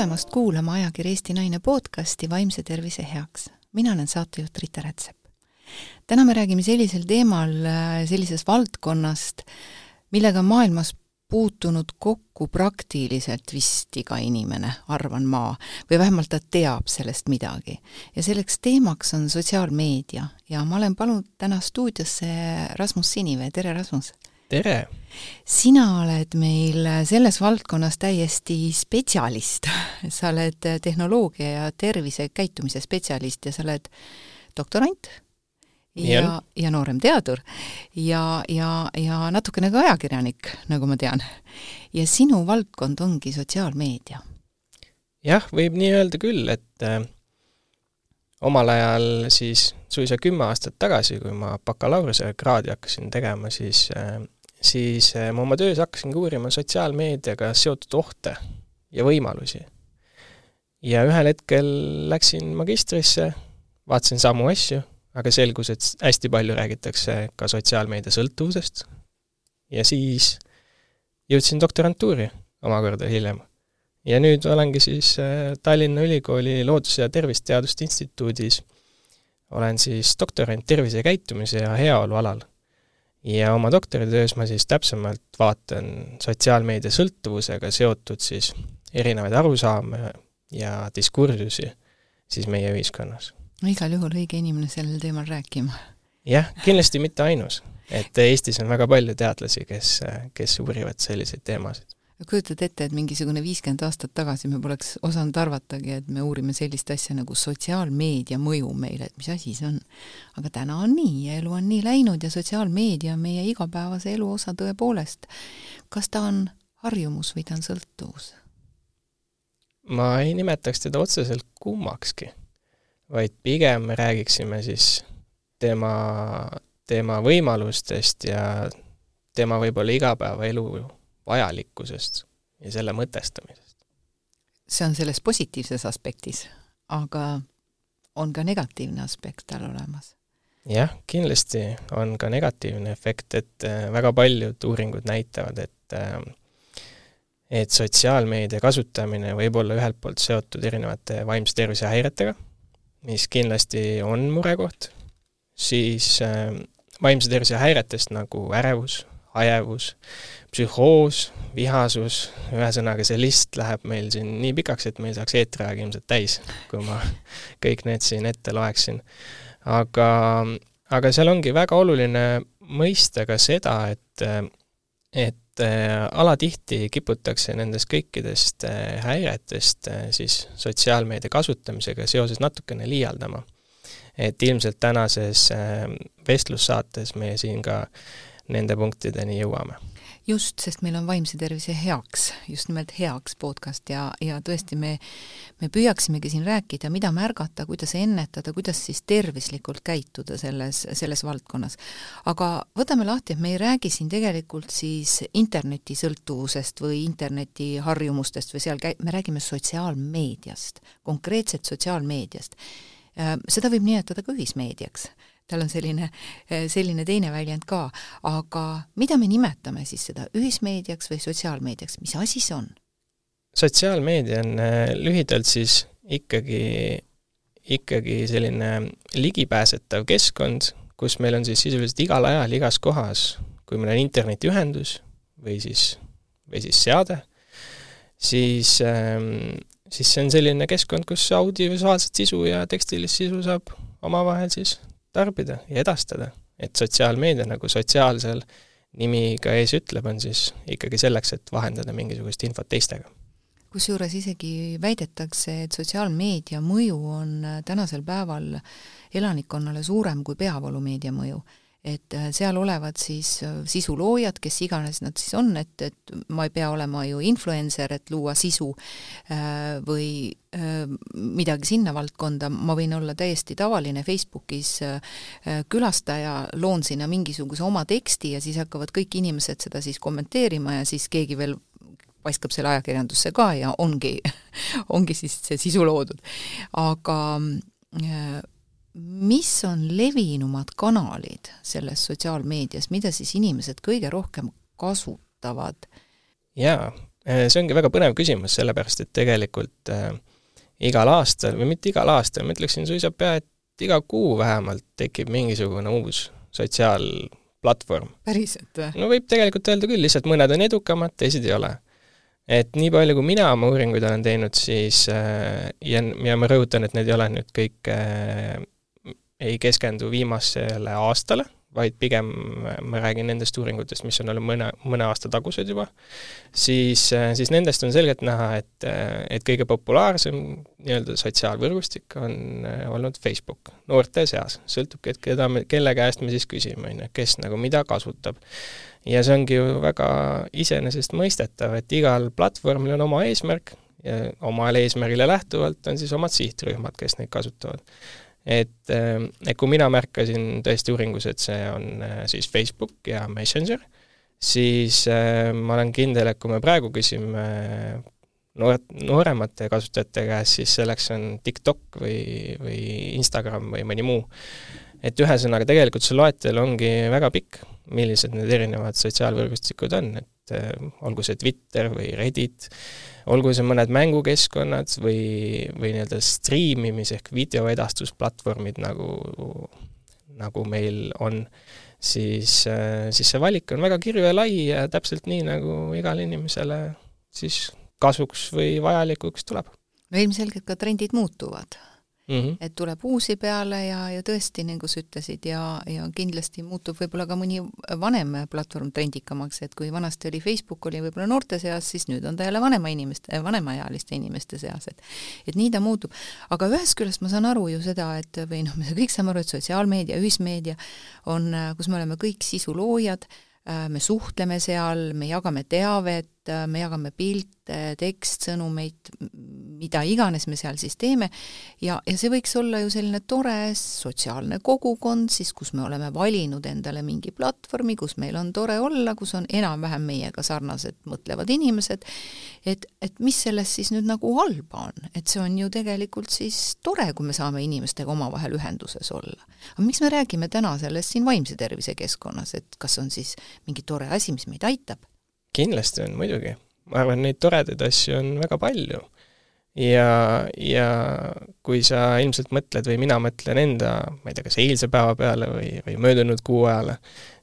tulemast kuulama ajakirja Eesti Naine podcasti Vaimse tervise heaks. mina olen saatejuht Rita Rätsep. täna me räägime sellisel teemal, sellisest valdkonnast, millega maailmas puutunud kokku praktiliselt vist iga inimene, arvan ma, või vähemalt ta teab sellest midagi. ja selleks teemaks on sotsiaalmeedia ja ma olen palunud täna stuudiosse Rasmus Sinivee, tere Rasmus! tere! Sina oled meil selles valdkonnas täiesti spetsialist. sa oled tehnoloogia ja tervisekäitumise spetsialist ja sa oled doktorant ja, ja noorem teadur ja, ja, ja natukene ka ajakirjanik, nagu ma tean. ja sinu valdkond ongi sotsiaalmeedia. jah, võib nii öelda küll, et äh, omal ajal siis suisa kümme aastat tagasi, kui ma bakalaureusekraadi hakkasin tegema, siis äh, siis äh, ma oma töös hakkasingi uurima sotsiaalmeediaga seotud ohte ja võimalusi. ja ühel hetkel läksin magistrisse, vaatasin samu asju, aga selgus, et hästi palju räägitakse ka sotsiaalmeedia sõltuvusest ja siis jõudsin doktorantuuri omakorda hiljem. ja nüüd olengi siis äh, Tallinna Ülikooli Loodus- ja Tervisteaduste Instituudis, olen siis doktorant tervise käitumise ja heaolu alal ja oma doktoritöös ma siis täpsemalt vaatan sotsiaalmeedia sõltuvusega seotud siis erinevaid arusaame ja diskursusi siis meie ühiskonnas. no igal juhul õige inimene sellel teemal rääkima. jah, kindlasti mitte ainus. et Eestis on väga palju teadlasi, kes, kes uurivad selliseid teemasid kujutad ette, et mingisugune viiskümmend aastat tagasi me poleks osanud arvatagi, et me uurime sellist asja nagu sotsiaalmeedia mõju meile, et mis asi see on. aga täna on nii ja elu on nii läinud ja sotsiaalmeedia on meie igapäevase elu osa tõepoolest. kas ta on harjumus või ta on sõltuvus? ma ei nimetaks teda otseselt kummakski, vaid pigem me räägiksime siis tema, tema võimalustest ja tema võib-olla igapäevaelu vajalikkusest ja selle mõtestamisest. see on selles positiivses aspektis, aga on ka negatiivne aspekt tal olemas? jah, kindlasti on ka negatiivne efekt, et äh, väga paljud uuringud näitavad, et äh, et sotsiaalmeedia kasutamine võib olla ühelt poolt seotud erinevate vaimse tervise häiretega, mis kindlasti on murekoht, siis äh, vaimse tervise häiretest nagu ärevus, hajevus, psühhoos, vihasus, ühesõnaga see list läheb meil siin nii pikaks, et meil saaks eetriaeg ilmselt täis, kui ma kõik need siin ette loeksin. aga, aga seal ongi väga oluline mõista ka seda, et, et äh, alatihti kiputakse nendest kõikidest äh, häiretest äh, siis sotsiaalmeedia kasutamisega seoses natukene liialdama. et ilmselt tänases vestlussaates me siin ka nende punktideni jõuame just, sest meil on vaimse tervise heaks, just nimelt heaks podcast ja, ja tõesti, me, me püüaksimegi siin rääkida, mida märgata, kuidas ennetada, kuidas siis tervislikult käituda selles, selles valdkonnas. aga võtame lahti, et me ei räägi siin tegelikult siis internetisõltuvusest või internetiharjumustest või seal käi-, me räägime sotsiaalmeediast, konkreetselt sotsiaalmeediast. Äh, seda võib nimetada ka ühismeediaks tal on selline, selline teine väljend ka, aga mida me nimetame siis seda ühismeediaks või sotsiaalmeediaks, mis asi see on? sotsiaalmeedia on äh, lühidalt siis ikkagi, ikkagi selline ligipääsetav keskkond, kus meil on siis sisuliselt igal ajal igas kohas, kui meil on internetiühendus või siis, või siis seade, siis, ähm, siis see on selline keskkond, kus audiovisuaalset sisu ja tekstilist sisu saab omavahel siis tarbida ja edastada. et sotsiaalmeedia, nagu sotsiaalsel nimi ka ees ütleb, on siis ikkagi selleks, et vahendada mingisugust infot teistega. kusjuures isegi väidetakse, et sotsiaalmeedia mõju on tänasel päeval elanikkonnale suurem kui peavoolumeedia mõju et äh, seal olevad siis äh, sisuloojad, kes iganes nad siis on, et, et ma ei pea olema ju influencer, et luua sisu äh, või midagi sinna valdkonda, ma võin olla täiesti tavaline Facebookis külastaja, loon sinna mingisuguse oma teksti ja siis hakkavad kõik inimesed seda siis kommenteerima ja siis keegi veel paiskab selle ajakirjandusse ka ja ongi, ongi siis see sisu loodud. aga mis on levinumad kanalid selles sotsiaalmeedias, mida siis inimesed kõige rohkem kasutavad? jaa, see ongi väga põnev küsimus, sellepärast et tegelikult äh, igal aastal või mitte igal aastal, ma ütleksin suisa pea, et iga kuu vähemalt tekib mingisugune uus sotsiaalplatvorm. päriselt või? no võib tegelikult öelda küll, lihtsalt mõned on edukamad, teised ei ole. et nii palju, kui mina oma uuringuid olen teinud, siis äh, ja, ja ma rõhutan, et need ei ole nüüd kõik ei keskendu viimasele aastale, vaid pigem ma räägin nendest uuringutest, mis on olnud mõne, mõne aasta tagused juba, siis, siis nendest on selgelt näha, et, et kõige populaarsem nii-öelda sotsiaalvõrgustik on olnud Facebook noorte seas, sõltubki, et keda me, kelle käest me siis küsime, on ju, kes nagu mida kasutab. ja see ongi ju väga iseenesestmõistetav, et igal platvormil on oma eesmärk ja omale eesmärgile lähtuvalt on siis omad sihtrühmad, kes neid kasutavad et, ähm, et kui mina märkasin tõesti uuringus, et see on äh, siis Facebook ja Messenger, siis äh, ma olen kindel, et kui me praegu küsime noor, nooremate kasutajate käest, siis selleks on TikTok või, või Instagram või mõni muu. et ühesõnaga, tegelikult see loetelu ongi väga pikk, millised need erinevad sotsiaalvõrgustikud on, et olgu see Twitter või Reddit, olgu see mõned mängukeskkonnad või, või nii-öelda striimimis- ehk videoedastusplatvormid, nagu, nagu meil on, siis, siis see valik on väga kirju ja lai ja täpselt nii, nagu igale inimesele siis kasuks või vajalikuks tuleb. no ilmselgelt ka trendid muutuvad mm, -hmm. et tuleb uusi peale ja, ja tõesti, nagu sa ütlesid, ja, ja kindlasti muutub võib-olla ka mõni vanem platvorm trendikamaks, et kui vanasti oli Facebook, oli võib-olla noorte seas, siis nüüd on ta jälle vanema inimeste, vanemaealiste inimeste seas, et et nii ta muutub. aga ühest küljest ma saan aru ju seda, et või noh, me kõik saame aru, et sotsiaalmeedia, ühismeedia on, kus me oleme kõik sisuloojad, me suhtleme seal, me jagame teavet, me jagame pilte, tekstsõnumeid, mida iganes me seal siis teeme, ja, ja see võiks olla ju selline tore sotsiaalne kogukond siis, kus me oleme valinud endale mingi platvormi, kus meil on tore olla, kus on enam-vähem meiega sarnased mõtlevad inimesed, et, et mis selles siis nüüd nagu halba on, et see on ju tegelikult siis tore, kui me saame inimestega omavahel ühenduses olla. aga miks me räägime täna sellest siin vaimse tervise keskkonnas, et kas on siis mingi tore asi, mis meid aitab? kindlasti on, muidugi. ma arvan, neid toredaid asju on väga palju ja, ja kui sa ilmselt mõtled või mina mõtlen enda, ma ei tea, kas eilse päeva peale või, või möödunud kuu ajale,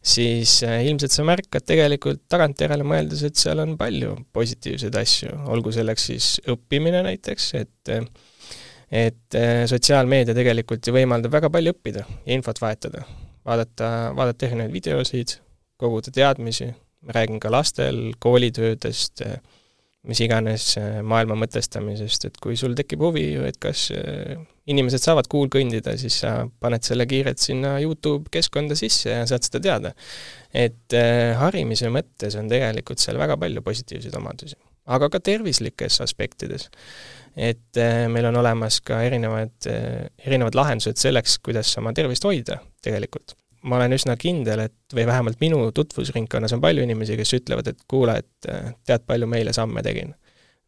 siis äh, ilmselt sa märkad tegelikult tagantjärele mõeldes, et seal on palju positiivseid asju, olgu selleks siis õppimine näiteks, et et äh, sotsiaalmeedia tegelikult ju võimaldab väga palju õppida ja infot vahetada. vaadata, vaadata erinevaid videosid, koguda teadmisi, ma räägin ka lastel koolitöödest, mis iganes äh, maailma mõtestamisest, et kui sul tekib huvi, et kas äh, inimesed saavad kuul kõndida, siis sa paned selle kiirelt sinna YouTube keskkonda sisse ja saad seda teada. et äh, harimise mõttes on tegelikult seal väga palju positiivseid omadusi, aga ka tervislikes aspektides. et meil on olemas ka erinevad, erinevad lahendused selleks, kuidas oma tervist hoida tegelikult ma olen üsna kindel, et või vähemalt minu tutvusringkonnas on palju inimesi, kes ütlevad, et kuule, et äh, tead, palju ma eile samme tegin.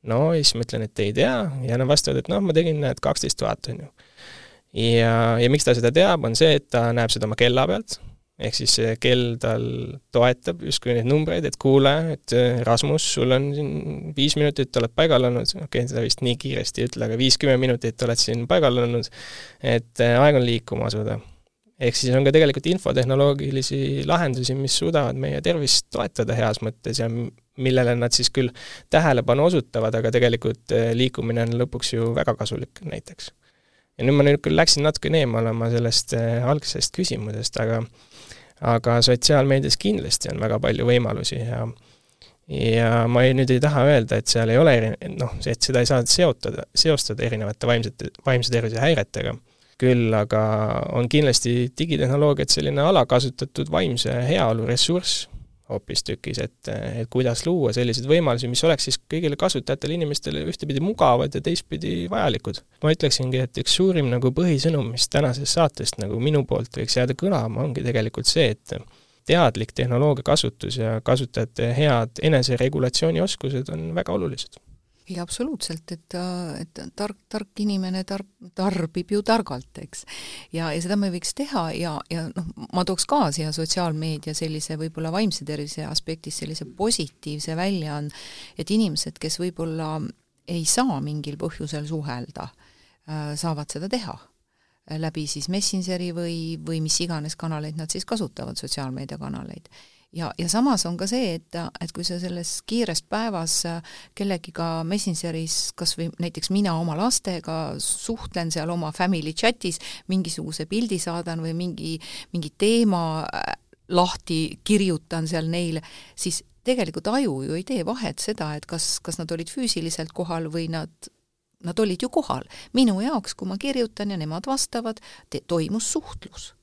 no siis ma ütlen, et ei tea ja nad vastavad, et noh, ma tegin, näed, kaksteist tuhat, on ju. ja, ja miks ta seda teab, on see, et ta näeb seda oma kella pealt, ehk siis see kell tal toetab justkui neid numbreid, et kuule, et äh, Rasmus, sul on siin viis minutit, oled paigal olnud, okei okay,, seda vist nii kiiresti ei ütle, aga viiskümmend minutit oled siin paigal olnud, et äh, aeg on liikuma asuda ehk siis on ka tegelikult infotehnoloogilisi lahendusi, mis suudavad meie tervist toetada heas mõttes ja millele nad siis küll tähelepanu osutavad, aga tegelikult eh, liikumine on lõpuks ju väga kasulik näiteks. ja nüüd ma nüüd küll läksin natukene eemale oma sellest eh, algsest küsimusest, aga aga sotsiaalmeedias kindlasti on väga palju võimalusi ja ja ma ei, nüüd ei taha öelda, et seal ei ole eri-, noh, et seda ei saa seotada, seostada erinevate vaimsete, vaimse tervise häiretega küll aga on kindlasti digitehnoloogiad selline alakasutatud vaimse heaolu ressurss hoopistükkis, et, et kuidas luua selliseid võimalusi, mis oleks siis kõigile kasutajatele inimestele ühtepidi mugavad ja teistpidi vajalikud. ma ütleksingi, et üks suurim nagu põhisõnum, mis tänasest saatest nagu minu poolt võiks jääda kõlama, ongi tegelikult see, et teadlik tehnoloogia kasutus ja kasutajate head eneseregulatsiooni oskused on väga olulised ei, absoluutselt, et, et tark, tark inimene tar-, tarbib ju targalt, eks. ja, ja seda me võiks teha ja, ja noh, ma tooks ka siia sotsiaalmeedia sellise võib-olla vaimse tervise aspektis sellise positiivse välja on, et inimesed, kes võib-olla ei saa mingil põhjusel suhelda, äh, saavad seda teha läbi siis Messengeri või, või mis iganes kanaleid nad siis kasutavad, sotsiaalmeediakanaleid ja, ja samas on ka see, et, et kui sa selles kiires päevas kellegiga Messengeris, kas või näiteks mina oma lastega suhtlen seal oma family chatis, mingisuguse pildi saadan või mingi, mingi teema äh, lahti kirjutan seal neile, siis tegelikult aju ju ei tee vahet seda, et kas, kas nad olid füüsiliselt kohal või nad Nad olid ju kohal. minu jaoks, kui ma kirjutan ja nemad vastavad, toimus suhtlus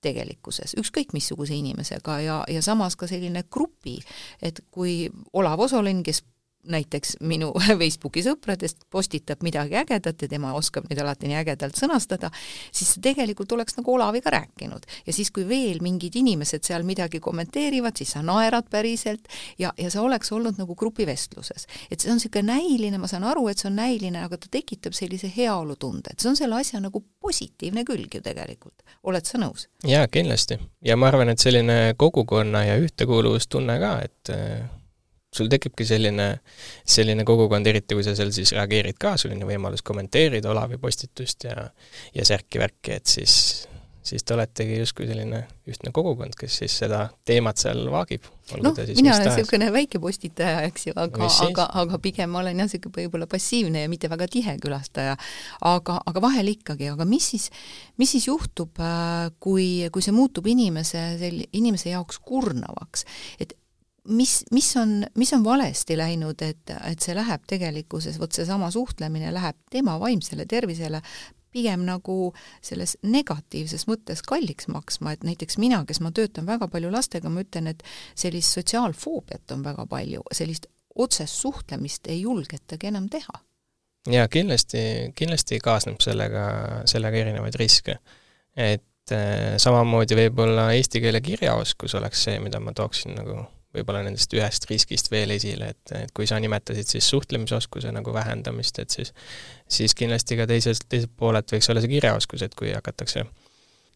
tegelikkuses, ükskõik missuguse inimesega ja, ja samas ka selline grupi, et kui Olav Osolin, kes näiteks minu Facebooki sõpradest postitab midagi ägedat ja tema oskab neid alati nii ägedalt sõnastada, siis tegelikult oleks nagu Olaviga rääkinud. ja siis, kui veel mingid inimesed seal midagi kommenteerivad, siis sa naerad päriselt ja, ja sa oleks olnud nagu grupivestluses. et see on niisugune näiline, ma saan aru, et see on näiline, aga ta tekitab sellise heaolutunde, et see on selle asja nagu positiivne külg ju tegelikult. oled sa nõus? jaa, kindlasti. ja ma arvan, et selline kogukonna ja ühtekuuluvustunne ka, et sul tekibki selline, selline kogukond, eriti kui sa seal siis reageerid ka, sul on ju võimalus kommenteerida Olavi postitust ja ja särki-värki, et siis, siis te oletegi justkui selline ühtne kogukond, kes siis seda teemat seal vaagib. noh, mina olen niisugune väike postitaja, eks ju, aga, aga, aga pigem ma olen jah, niisugune võib-olla passiivne ja mitte väga tihe külastaja. aga, aga vahel ikkagi, aga mis siis, mis siis juhtub, äh, kui, kui see muutub inimese, inimese jaoks kurnavaks, et mis, mis on, mis on valesti läinud, et, et see läheb tegelikkuses, vot seesama suhtlemine läheb tema vaimsele tervisele pigem nagu selles negatiivses mõttes kalliks maksma, et näiteks mina, kes ma töötan väga palju lastega, ma ütlen, et sellist sotsiaalfoobiat on väga palju, sellist otsest suhtlemist ei julgetagi enam teha. jaa, kindlasti, kindlasti kaasneb sellega, sellega erinevaid riske. et äh, samamoodi võib-olla eesti keele kirjaoskus oleks see, mida ma tooksin nagu võib-olla nendest ühest riskist veel esile, et, et kui sa nimetasid siis suhtlemisoskuse nagu vähendamist, et siis siis kindlasti ka teiselt, teiselt poolelt võiks olla see kirjaoskus, et kui hakatakse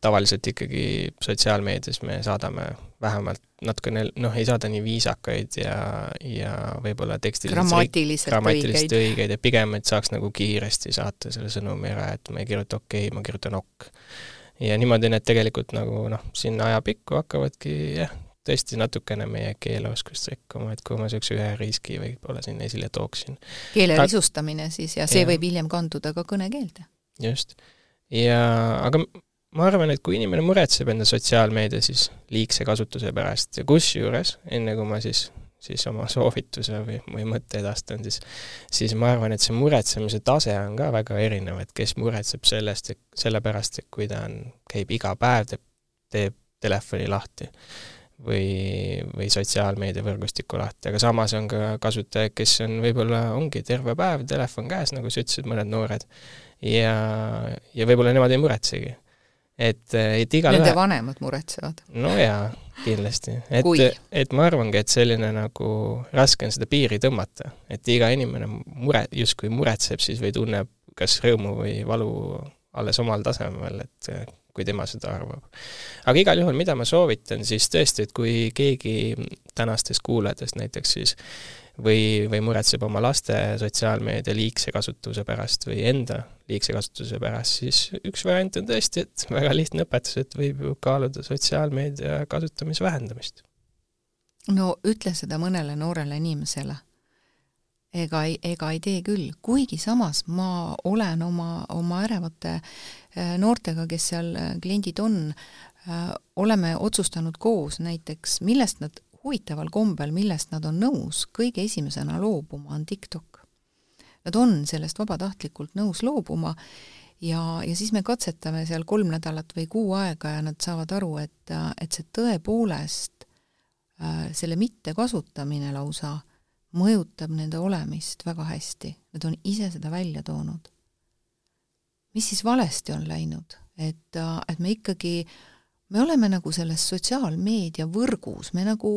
tavaliselt ikkagi sotsiaalmeedias me saadame vähemalt natukene, noh, ei saada nii viisakaid ja, ja võib-olla tekstiliselt grammatiliselt, grammatiliselt õigeid. õigeid ja pigem, et saaks nagu kiiresti saata selle sõnumi ära, et ma ei kirjuta okei okay,, ma kirjutan ok. ja niimoodi need tegelikult nagu noh, sinna ajapikku hakkavadki jah, tõesti natukene meie keeleoskust rikkuma, et kui ma niisuguse ühe riski võib-olla siin esile tooksin. keele risustamine siis ja see ja. võib hiljem kanduda ka kõnekeelde. just. ja aga ma arvan, et kui inimene muretseb enda sotsiaalmeedia siis liigse kasutuse pärast ja kusjuures, enne kui ma siis siis oma soovituse või, või mõtte edastan, siis siis ma arvan, et see muretsemise tase on ka väga erinev, et kes muretseb sellest, et sellepärast, et kui ta on, käib iga päev, teeb, teeb telefoni lahti või, või sotsiaalmeediavõrgustiku lahti, aga samas on ka kasutajaid, kes on võib-olla, ongi terve päev telefon käes, nagu sa ütlesid, mõned noored, ja, ja võib-olla nemad ei muretsegi. et, et igal Nende vanemad muretsevad? no jaa, kindlasti. et, et ma arvangi, et selline nagu raske on seda piiri tõmmata, et iga inimene mure, justkui muretseb siis või tunneb kas rõõmu või valu alles omal tasemel, et kui tema seda arvab. aga igal juhul, mida ma soovitan, siis tõesti, et kui keegi tänastest kuulajatest näiteks siis või, või muretseb oma laste sotsiaalmeedia liigse kasutuse pärast või enda liigse kasutuse pärast, siis üks variant on tõesti, et väga lihtne õpetus, et võib ju kaaluda sotsiaalmeedia kasutamise vähendamist. no ütle seda mõnele noorele inimesele ega ei, ega ei tee küll, kuigi samas ma olen oma, oma ärevate äh, noortega, kes seal äh, kliendid on, äh, oleme otsustanud koos näiteks, millest nad huvitaval kombel, millest nad on nõus kõige esimesena loobuma, on TikTok. Nad on sellest vabatahtlikult nõus loobuma ja, ja siis me katsetame seal kolm nädalat või kuu aega ja nad saavad aru, et, et see tõepoolest, selle mittekasutamine lausa äh, mõjutab nende olemist väga hästi, nad on ise seda välja toonud. Mis siis valesti on läinud, et, et me ikkagi me oleme nagu selles sotsiaalmeedia võrgus, me nagu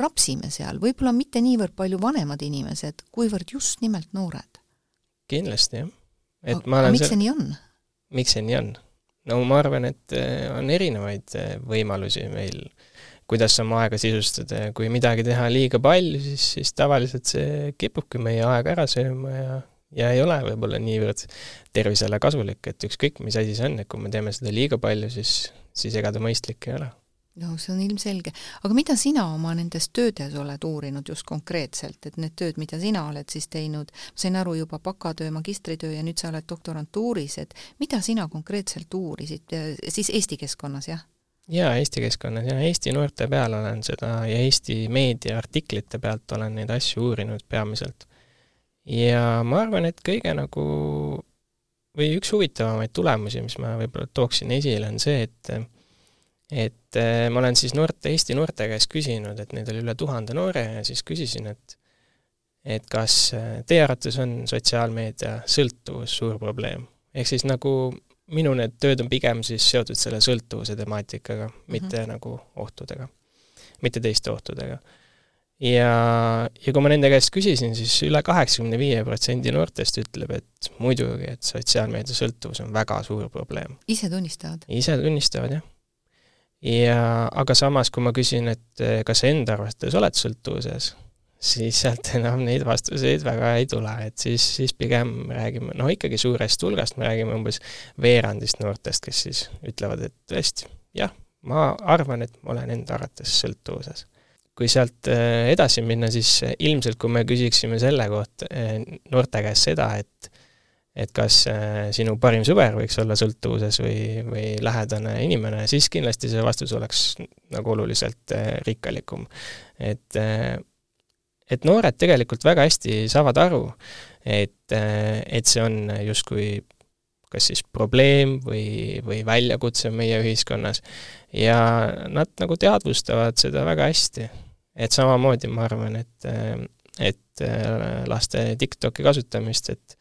rapsime seal, võib-olla mitte niivõrd palju vanemad inimesed, kuivõrd just nimelt noored. kindlasti, jah. et aga, ma olen miks see nii on? miks see nii on? no ma arvan, et eh, on erinevaid eh, võimalusi meil, kuidas oma aega sisustada ja kui midagi teha liiga palju, siis, siis tavaliselt see kipubki meie aega ära sööma ja ja ei ole võib-olla niivõrd tervisele kasulik, et ükskõik, mis asi see on, et kui me teeme seda liiga palju, siis, siis ega ta mõistlik ei ole. no see on ilmselge. aga mida sina oma nendes töödes oled uurinud just konkreetselt, et need tööd, mida sina oled siis teinud, ma sain aru juba bakatöö, magistritöö ja nüüd sa oled doktorantuuris, et mida sina konkreetselt uurisid, siis Eesti keskkonnas, jah? jaa, Eesti keskkonnas ja Eesti noorte peal olen seda ja Eesti meediaartiklite pealt olen neid asju uurinud peamiselt ja ma arvan, et kõige nagu või üks huvitavamaid tulemusi, mis ma võib-olla tooksin esile, on see, et et äh, ma olen siis noorte, Eesti noorte käest küsinud, et neid oli üle tuhande noore ja siis küsisin, et et kas äh, teie arvates on sotsiaalmeedia sõltuvus suur probleem? ehk siis nagu minu need tööd on pigem siis seotud selle sõltuvuse temaatikaga mm, -hmm. mitte nagu ohtudega, mitte teiste ohtudega ja, ja kui ma nende käest küsisin, siis üle kaheksakümne viie protsendi noortest ütleb, et muidugi, et sotsiaalmeedia sõltuvus on väga suur probleem. ise tunnistavad? ise tunnistavad, jah. ja aga samas, kui ma küsin, et eh, kas enda arvates oled sõltuvuses, siis sealt enam neid vastuseid väga ei tule, et siis, siis pigem räägime, noh ikkagi suurest hulgast, me räägime umbes veerandist noortest, kes siis ütlevad, et tõesti, jah, ma arvan, et ma olen enda arvates sõltuvuses kui sealt äh, edasi minna, siis äh, ilmselt kui me küsiksime selle kohta äh, noorte käest seda, et et kas sinu parim sõber võiks olla sõltuvuses või, või lähedane inimene, siis kindlasti see vastus oleks nagu oluliselt rikkalikum. et, et noored tegelikult väga hästi saavad aru, et, et see on justkui kas siis probleem või, või väljakutse meie ühiskonnas ja nad nagu teadvustavad seda väga hästi et samamoodi ma arvan, et, et laste TikToki kasutamist, et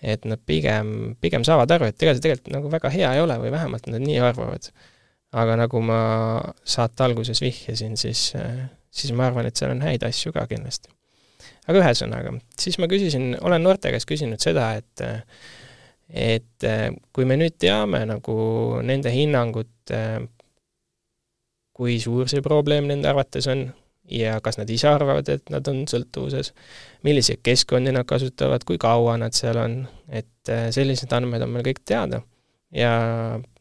et nad pigem, pigem saavad aru, et ega see tegelikult nagu väga hea ei ole või vähemalt nad nii arvavad. aga nagu ma saate alguses vihjasin, siis, siis ma arvan, et seal on häid asju ka kindlasti. aga ühesõnaga, siis ma küsisin, olen noorte käest küsinud seda, et et kui me nüüd teame nagu nende hinnangut, kui suur see probleem nende arvates on, ja kas nad ise arvavad, et nad on sõltuvuses, milliseid keskkondi nad kasutavad, kui kaua nad seal on, et äh, sellised andmed on meil kõik teada. ja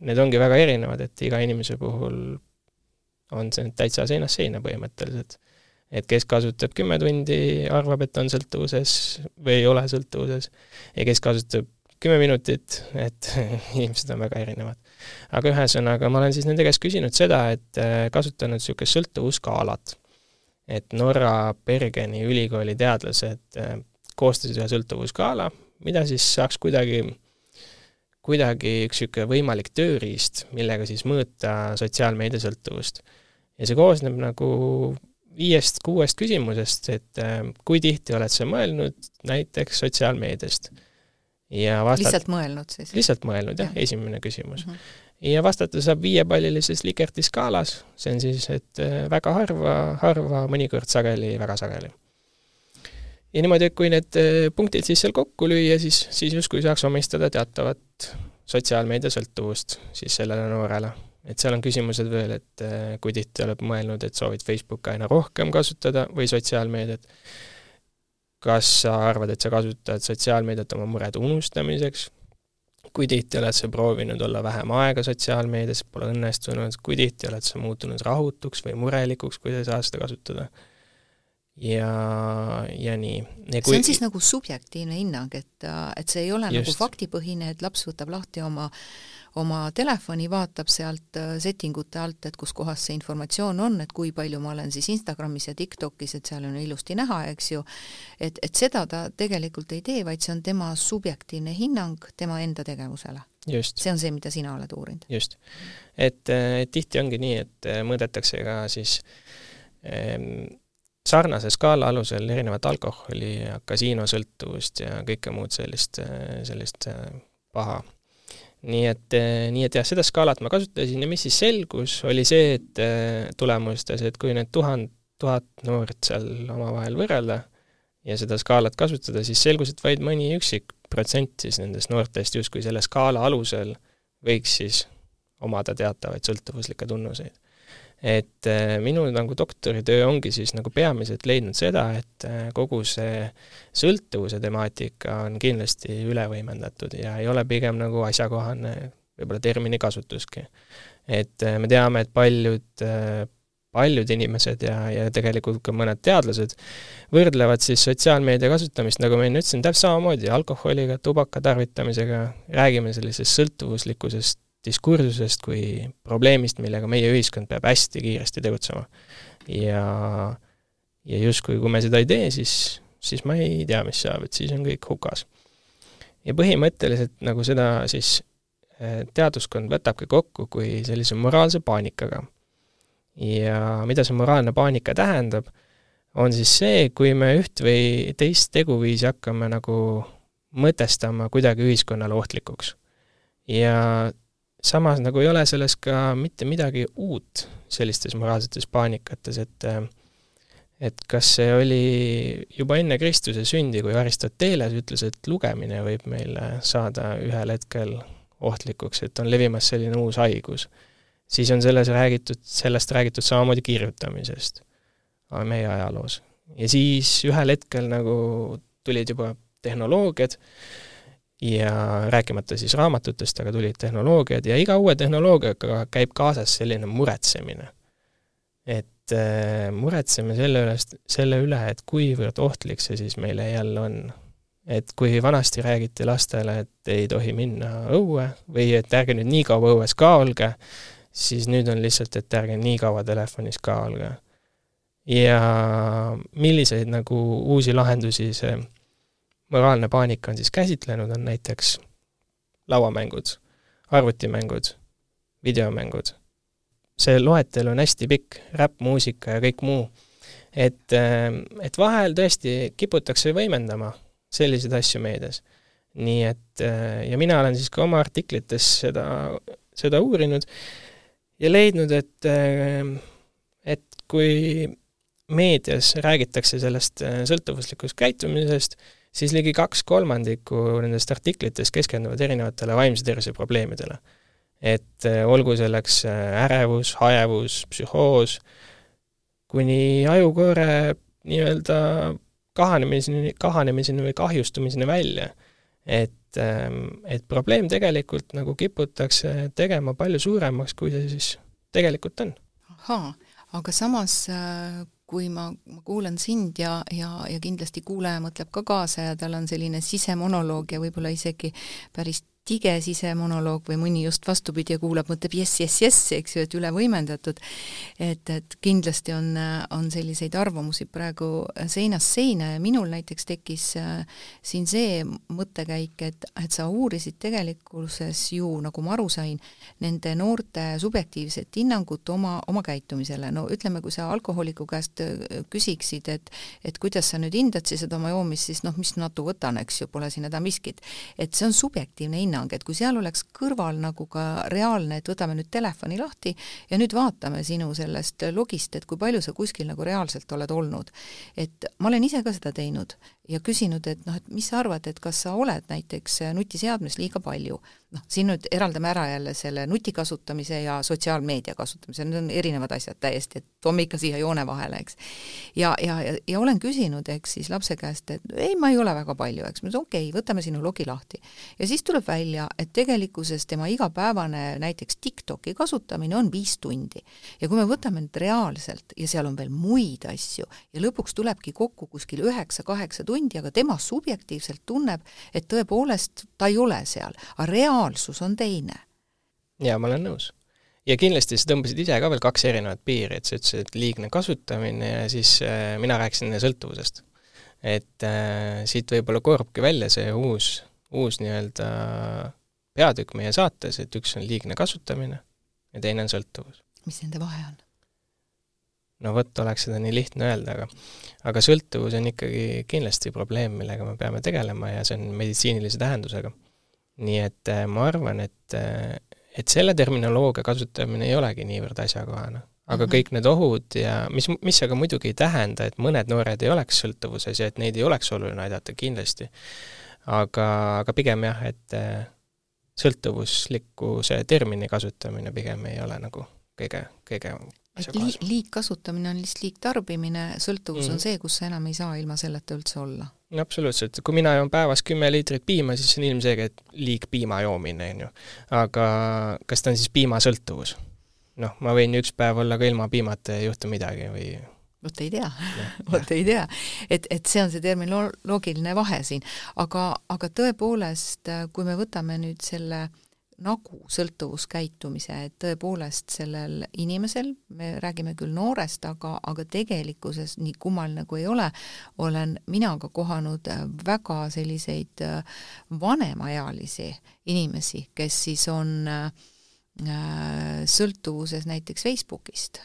need ongi väga erinevad, et iga inimese puhul on see täitsa seinast seina põhimõtteliselt. et kes kasutab kümme tundi, arvab, et on sõltuvuses või ei ole sõltuvuses, ja kes kasutab kümme minutit, et inimesed on väga erinevad. aga ühesõnaga, ma olen siis nende käest küsinud seda, et äh, kasutanud niisugust sõltuvusskaalat et Norra Bergeni ülikooli teadlased äh, koostasid ühe sõltuvusskaala, mida siis saaks kuidagi, kuidagi üks niisugune võimalik tööriist, millega siis mõõta sotsiaalmeedia sõltuvust. ja see koosneb nagu viiest-kuuest küsimusest, et äh, kui tihti oled sa mõelnud näiteks sotsiaalmeediast ja vastat-... lihtsalt mõelnud siis? lihtsalt mõelnud, jah ja., esimene küsimus mm. -hmm ja vastata saab viiepallilises Likert skaalas, see on siis, et äh, väga harva, harva, mõnikord sageli, väga sageli. ja niimoodi, et kui need äh, punktid siis seal kokku lüüa, siis, siis justkui saaks omistada teatavat sotsiaalmeedia sõltuvust siis sellele noorele. et seal on küsimused veel, et äh, kui tihti oled mõelnud, et soovid Facebooki aina rohkem kasutada või sotsiaalmeediat, kas sa arvad, et sa kasutad sotsiaalmeediat oma murede unustamiseks kui tihti oled sa proovinud olla vähem aega sotsiaalmeedias, pole õnnestunud, kui tihti oled sa muutunud rahutuks või murelikuks, kui sa ei saa seda kasutada? ja, ja nii. Kui... see on siis nagu subjektiivne hinnang, et, et see ei ole nagu Just. nagu faktipõhine, et laps võtab lahti oma äh, oma telefoni, vaatab sealt äh, settingute alt, et kus kohas see informatsioon on, et kui palju ma olen siis Instagramis ja TikTokis, et seal on ilusti näha, eks ju, et, et seda ta tegelikult ei tee, vaid see on tema subjektiivne hinnang tema enda tegevusele. see on see, mida sina oled uurinud. just. et, et tihti ongi nii, et äh, mõõdetakse ka siis ähm, sarnase skaala alusel erinevat alkoholi ja kasiinosõltuvust ja kõike muud sellist, äh, sellist paha nii et, nii et jah, seda skaalat ma kasutasin ja mis siis selgus, oli see, et tulemustes, et kui need tuhand, tuhat noort seal omavahel võrrelda ja seda skaalat kasutada, siis selgus, et vaid mõni üksik protsent siis nendest noortest justkui selle skaala alusel võiks siis omada teatavaid sõltuvuslikke tunnuseid. Et äh, minu nagu doktoritöö ongi siis nagu peamiselt leidnud seda, et äh, kogu see sõltuvuse temaatika on kindlasti üle võimendatud ja ei ole pigem nagu asjakohane võib-olla termini kasutuski. et äh, me teame, et paljud paljud inimesed ja, ja tegelikult ka mõned teadlased võrdlevad siis sotsiaalmeedia kasutamist, nagu ma enne ütlesin, täpselt samamoodi alkoholiga, tubaka tarvitamisega, räägime sellisest sõltuvuslikkusest diskursusest kui probleemist, millega meie ühiskond peab hästi kiiresti tegutsema. ja, ja justkui kui me seda ei tee, siis, siis ma ei tea, mis saab, et siis on kõik hukas. ja põhimõtteliselt nagu seda siis eh, teaduskond võtabki kokku kui sellise moraalse paanikaga ja mida see moraalne paanika tähendab, on siis see, kui me üht või teist teguviisi hakkame nagu mõtestama kuidagi ühiskonnale ohtlikuks. ja samas nagu ei ole selles ka mitte midagi uut sellistes moraalsetes paanikates, et et kas see oli juba enne Kristuse sündi, kui Aristoteles ütles, et lugemine võib meile saada ühel hetkel ohtlikuks, et on levimas selline uus haigus siis on selles räägitud, sellest räägitud samamoodi kirjutamisest meie ajaloos. ja siis ühel hetkel nagu tulid juba tehnoloogiad ja rääkimata siis raamatutest, aga tulid tehnoloogiad ja iga uue tehnoloogiaga käib kaasas selline muretsemine. et äh, muretseme selle üle, selle üle, et kuivõrd ohtlik see siis meile jälle on. et kui vanasti räägiti lastele, et ei tohi minna õue või et ärge nüüd nii kaua õues ka olge, siis nüüd on lihtsalt, et ärge nii kaua telefonis ka olge. ja milliseid nagu uusi lahendusi see moraalne paanika on siis käsitlenud, on näiteks lauamängud, arvutimängud, videomängud. see loetelu on hästi pikk, räppmuusika ja kõik muu. et, et vahel tõesti kiputakse võimendama selliseid asju meedias. nii et ja mina olen siis ka oma artiklites seda, seda uurinud ja leidnud, et, äh, et kui meedias räägitakse sellest äh, sõltuvuslikust käitumisest, siis ligi kaks kolmandikku nendest artiklitest keskenduvad erinevatele vaimse tervise probleemidele. et äh, olgu selleks ärevus, hajevus, psühhoos, kuni ajukoore nii-öelda kahanemiseni, kahanemiseni või kahjustumiseni välja. et ähm, et probleem tegelikult nagu kiputakse tegema palju suuremaks, kui see siis tegelikult on. ahaa, aga samas äh, kui ma, ma kuulan sind ja, ja, ja kindlasti kuulaja mõtleb ka kaasa ja tal on selline sisemonoloog ja võib-olla isegi päris tige sisemonoloog või mõni just vastupidi ja kuulab, mõtleb jess, jess, jess, eks ju, et üle võimendatud. et, et kindlasti on, on selliseid arvamusi praegu seinast seina ja minul näiteks tekkis äh, siin see mõttekäik, et, et sa uurisid tegelikkuses ju, nagu ma aru sain, nende noorte subjektiivset hinnangut oma, oma käitumisele, no ütleme, kui sa alkoholiku käest äh, küsiksid, et et kuidas sa nüüd hindad siis seda oma joomist, siis noh, mis natu võtan, eks ju, pole siin häda miskit. et see on subjektiivne hinnang, hinnang, et kui seal oleks kõrval nagu ka reaalne, et võtame nüüd telefoni lahti ja nüüd vaatame sinu sellest logist, et kui palju sa kuskil nagu reaalselt oled olnud. et ma olen ise ka seda teinud ja küsinud, et noh, et mis sa arvad, et kas sa oled näiteks nutiseadmes liiga palju noh, siin nüüd eraldame ära jälle selle nuti kasutamise ja sotsiaalmeedia kasutamise, need on erinevad asjad täiesti, et toome ikka siia joone vahele, eks. ja, ja, ja, ja olen küsinud, eks siis lapse käest, et ei, ma ei ole väga palju, eks, ma ütlen okei okay,, võtame sinu logi lahti. ja siis tuleb välja, et tegelikkuses tema igapäevane näiteks TikToki kasutamine on viis tundi. ja kui me võtame nüüd reaalselt ja seal on veel muid asju ja lõpuks tulebki kokku kuskil üheksa-kaheksa tundi, aga tema subjektiivselt tunneb, et tõepoolest ta ei ole seal, aga reaalsus on teine. jaa, ma olen nõus. ja kindlasti sa tõmbasid ise ka veel kaks erinevat piiri, et sa ütlesid, et liigne kasutamine ja siis äh, mina rääkisin sõltuvusest. et äh, siit võib-olla koorubki välja see uus, uus nii-öelda peatükk meie saates, et üks on liigne kasutamine ja teine on sõltuvus. mis nende vahe on? No vot, oleks seda nii lihtne öelda, aga aga sõltuvus on ikkagi kindlasti probleem, millega me peame tegelema ja see on meditsiinilise tähendusega nii et ma arvan, et, et selle terminoloogia kasutamine ei olegi niivõrd asjakohane aga mm -hmm. kõik need ohud ja mis, mis aga muidugi ei tähenda, et mõned noored ei oleks sõltuvuses ja et neid ei oleks oluline aidata, kindlasti. aga, aga pigem jah, et äh, sõltuvusliku see termini kasutamine pigem ei ole nagu kõige, kõige et li-, liigkasutamine on lihtsalt liigtarbimine, sõltuvus mm. on see, kus sa enam ei saa ilma selleta üldse olla. no absoluutselt, kui mina joon päevas kümme liitrit piima, siis on ilmselge, et liigpiima joomine, on ju. aga kas ta on siis piimasõltuvus? noh, ma võin üks päev olla ka ilma piimata ja ei juhtu midagi või vot ei tea, vot ei tea. et, et see on see terminoloogiline vahe siin. aga, aga tõepoolest, kui me võtame nüüd selle nagu sõltuvuskäitumise, et tõepoolest sellel inimesel, me räägime küll noorest, aga, aga tegelikkuses nii kummaline kui ei ole, olen mina ka kohanud väga selliseid vanemaealisi inimesi, kes siis on äh, Äh, sõltuvuses näiteks Facebookist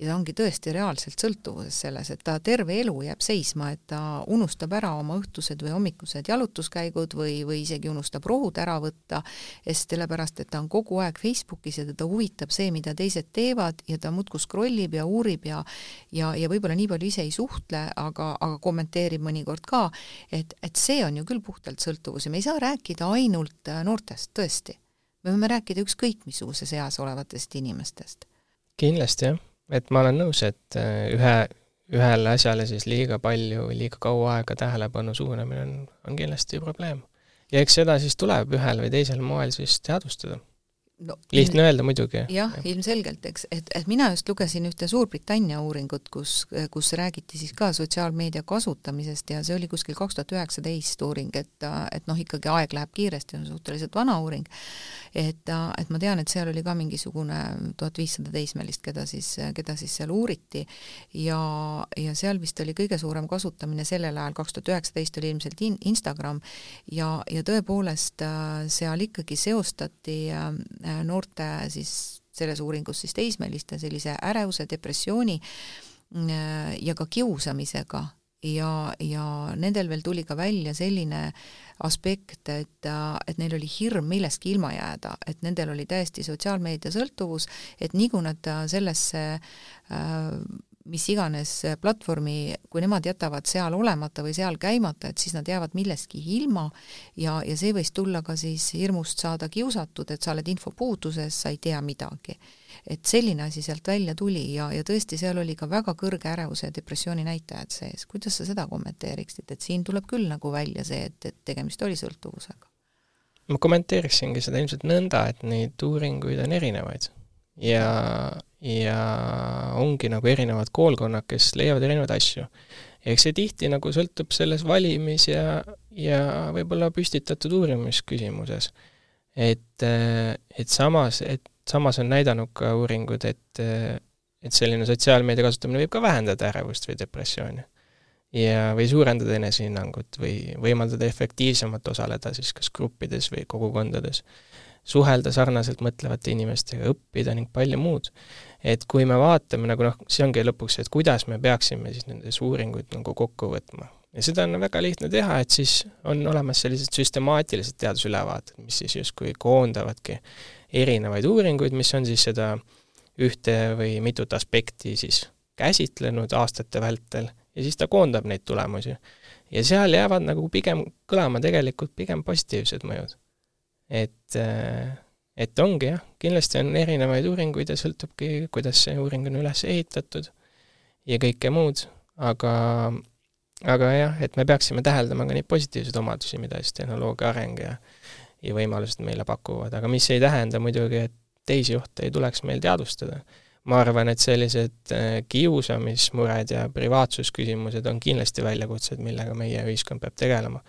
ja ta ongi tõesti reaalselt sõltuvuses selles, et ta terve elu jääb seisma, et ta unustab ära oma õhtused või hommikused jalutuskäigud või, või isegi unustab rohud ära võtta, sest sellepärast, et ta on kogu aeg Facebookis ja teda huvitab see, mida teised teevad ja ta muudkui scroll ib ja uurib ja ja, ja võib-olla nii palju ise ei suhtle, aga, aga kommenteerib mõnikord ka, et, et see on ju küll puhtalt sõltuvus ja me ei saa rääkida ainult noortest, tõesti me võime rääkida ükskõik missuguses eas olevatest inimestest. kindlasti jah, et ma olen nõus, et äh, ühe, ühele asjale siis liiga palju, liiga kaua aega tähelepanu suunamine on, on kindlasti probleem. ja eks seda siis tuleb ühel või teisel moel siis teadvustada no, lihtne öelda muidugi. jah ja., ilmselgelt, eks, et, et mina just lugesin ühte Suurbritannia uuringut, kus, kus räägiti siis ka sotsiaalmeedia kasutamisest ja see oli kuskil kaks tuhat üheksateist uuring, et, et noh, ikkagi aeg läheb kiiresti, on suhteliselt vana uuring, et, et ma tean, et seal oli ka mingisugune tuhat viissada teismelist, keda siis, keda siis seal uuriti. Ja, ja seal vist oli kõige suurem kasutamine sellel ajal, kaks tuhat üheksateist oli ilmselt in, Instagram. Ja, ja tõepoolest seal ikkagi seostati äh, Äh, noorte siis selles uuringus siis teismeliste sellise ärevuse, depressiooni äh, ja ka kiusamisega ja, ja nendel veel tuli ka välja selline aspekt, et, et neil oli hirm millestki ilma jääda, et nendel oli täiesti sotsiaalmeedia sõltuvus, et nii kui nad sellesse äh, mis iganes platvormi, kui nemad jätavad seal olemata või seal käimata, et siis nad jäävad millestki ilma ja, ja see võis tulla ka siis hirmust saada kiusatud, et sa oled infopuuduses, sa ei tea midagi. et selline asi sealt välja tuli ja, ja tõesti, seal oli ka väga kõrge ärevuse ja depressiooni näitajad sees. kuidas sa seda kommenteeriksid, et siin tuleb küll nagu välja see, et, et tegemist oli sõltuvusega? ma kommenteeriksingi seda ilmselt nõnda, et neid uuringuid on erinevaid ja ja ongi nagu erinevad koolkonnad, kes leiavad erinevaid asju. eks see tihti nagu sõltub selles valimis ja, ja võib-olla püstitatud uurimisküsimuses. et, et samas, et samas on näidanud ka uuringud, et, et selline sotsiaalmeedia kasutamine võib ka vähendada ärevust või depressiooni. ja, või suurendada enesehinnangut või võimaldada efektiivsemalt osaleda siis kas gruppides või kogukondades suhelda sarnaselt mõtlevate inimestega, õppida ning palju muud et kui me vaatame nagu noh, see ongi lõpuks, et kuidas me peaksime siis nendes uuringuid nagu kokku võtma. ja seda on väga lihtne teha, et siis on olemas sellised süstemaatilised teadusülevaated, mis siis justkui koondavadki erinevaid uuringuid, mis on siis seda ühte või mitut aspekti siis käsitlenud aastate vältel ja siis ta koondab neid tulemusi. ja seal jäävad nagu pigem kõlama tegelikult pigem positiivsed mõjud. Et äh, et ongi jah, kindlasti on erinevaid uuringuid ja sõltubki, kuidas see uuring on üles ehitatud ja kõike muud, aga aga jah, et me peaksime täheldama ka neid positiivseid omadusi, mida siis tehnoloogia areng ja ja võimalused meile pakuvad, aga mis ei tähenda muidugi, et teisi ohte ei tuleks meil teadvustada. ma arvan, et sellised äh, kiusamismured ja privaatsusküsimused on kindlasti väljakutsed, millega meie ühiskond peab tegelema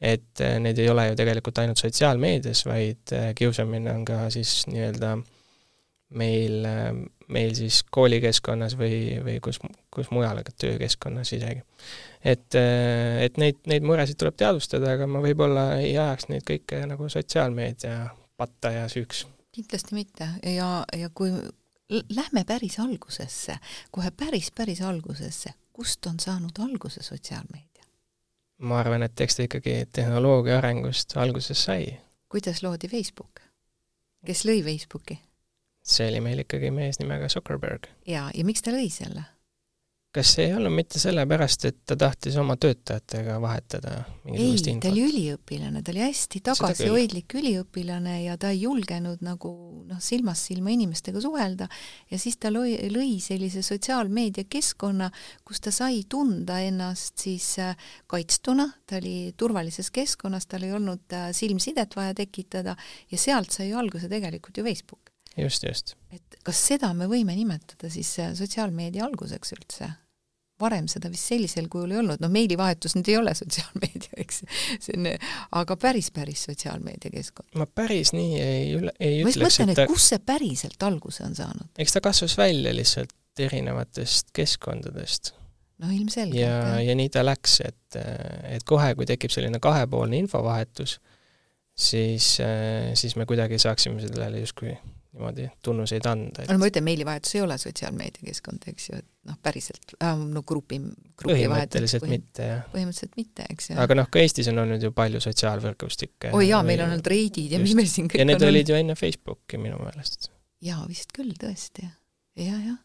et äh, need ei ole ju tegelikult ainult sotsiaalmeedias, vaid äh, kiusamine on ka siis nii-öelda meil, äh, meil siis koolikeskkonnas või, või kus, kus mujal, aga töökeskkonnas isegi. et, et neid, neid muresid tuleb teadvustada, aga ma võib-olla ei ajaks neid kõike nagu sotsiaalmeedia patta ja süüks. kindlasti mitte ja, ja kui lähme päris algusesse, kohe päris, päris algusesse, kust on saanud alguse sotsiaalmeedia? Ma arvan, et eks ta ikkagi tehnoloogia arengust alguses sai. kuidas loodi Facebook? kes lõi Facebooki? see oli meil ikkagi mees nimega Zuckerberg. jaa, ja miks ta lõi selle? Kas see ei olnud mitte sellepärast, et ta tahtis oma töötajatega vahetada ei, ta oli üliõpilane, ta oli hästi tagasihoidlik üliõpilane ja ta ei julgenud nagu noh, silmast silma inimestega suhelda ja siis ta lõi, lõi sellise sotsiaalmeedia keskkonna, kus ta sai tunda ennast siis äh, kaitstuna, ta oli turvalises keskkonnas, tal ei olnud äh, silmsidet vaja tekitada ja sealt sai alguse tegelikult ju Facebook. just, just. et kas seda me võime nimetada siis äh, sotsiaalmeedia alguseks üldse? Varem seda vist sellisel kujul ei olnud, noh meilivahetus nüüd ei ole sotsiaalmeedia, eks, see on, aga päris, päris sotsiaalmeedia keskkond. ma päris nii ei üle, ei ma ütleks, mõtlen, et ta... kus see päriselt alguse on saanud? eks ta kasvas välja lihtsalt erinevatest keskkondadest. no ilmselgelt. ja, ja nii ta läks, et, et kohe, kui tekib selline kahepoolne infovahetus, siis, siis me kuidagi saaksime sellele justkui niimoodi tunnuseid anda et.... no ma ütlen, meilivahetus ei ole sotsiaalmeediakeskkond, eks ju, et noh, päriselt äh,, no grupi, grupi põhimõtteliselt vahetus, mitte, jah. põhimõtteliselt mitte, eks ju. aga noh, ka Eestis on olnud ju palju sotsiaalvõrgustikke. oi jaa, meil on olnud Reidid ja mis meil siin kõik ja need on olid ju enne Facebooki minu meelest. jaa, vist küll, tõesti. jah, jah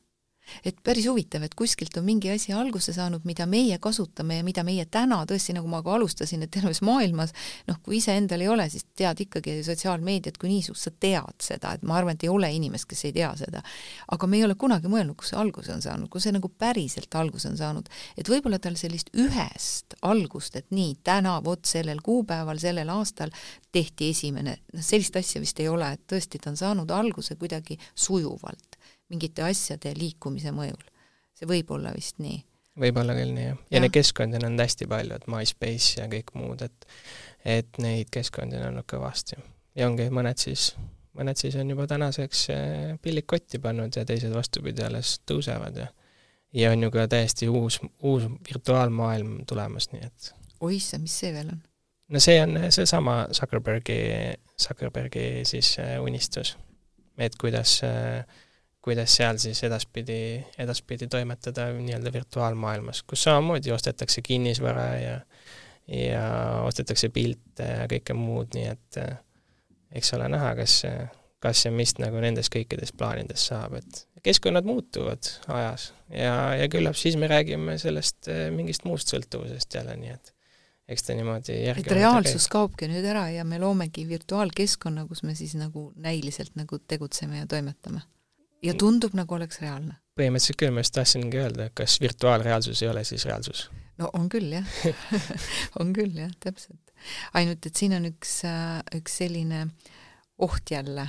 et päris huvitav, et kuskilt on mingi asi alguse saanud, mida meie kasutame ja mida meie täna tõesti, nagu ma ka alustasin, et terves maailmas noh, kui iseendal ei ole, siis tead ikkagi sotsiaalmeediat kui niisugust, sa tead seda, et ma arvan, et ei ole inimest, kes ei tea seda. aga me ei ole kunagi mõelnud, kus see alguse on saanud, kus see nagu päriselt alguse on saanud. et võib-olla tal sellist ühest algust, et nii, täna vot sellel kuupäeval, sellel aastal tehti esimene, noh sellist asja vist ei ole, et tõesti, ta on saanud alguse kuidagi sujuvalt mingite asjade liikumise mõjul. see võib olla vist nii. võib olla küll nii, jah. ja, ja neid keskkondi on olnud hästi palju, et MySpace ja kõik muud, et et neid keskkondi on olnud kõvasti. ja ongi mõned siis, mõned siis on juba tänaseks eh, pillid kotti pannud ja teised vastupidi, alles tõusevad ja ja on ju ka täiesti uus, uus virtuaalmaailm tulemas, nii et oi issand, mis see veel on? no see on seesama Zuckerbergi, Zuckerbergi siis eh, unistus. et kuidas äh, kuidas seal siis edaspidi, edaspidi toimetada nii-öelda virtuaalmaailmas, kus samamoodi ostetakse kinnisvara ja ja ostetakse pilte ja kõike muud, nii et eh, eks ole näha, kas, kas ja mis nagu nendest kõikidest plaanidest saab, et keskkonnad muutuvad ajas ja, ja küllap siis me räägime sellest eh, mingist muust sõltuvusest jälle, nii et eks ta niimoodi et reaalsus kaobki nüüd ära ja me loomegi virtuaalkeskkonna, kus me siis nagu näiliselt nagu tegutseme ja toimetame ja tundub, nagu oleks reaalne. põhimõtteliselt küll, ma just tahtsingi öelda, kas virtuaalreaalsus ei ole siis reaalsus? no on küll, jah on küll, jah, täpselt. ainult, et siin on üks, äh, üks selline oht jälle,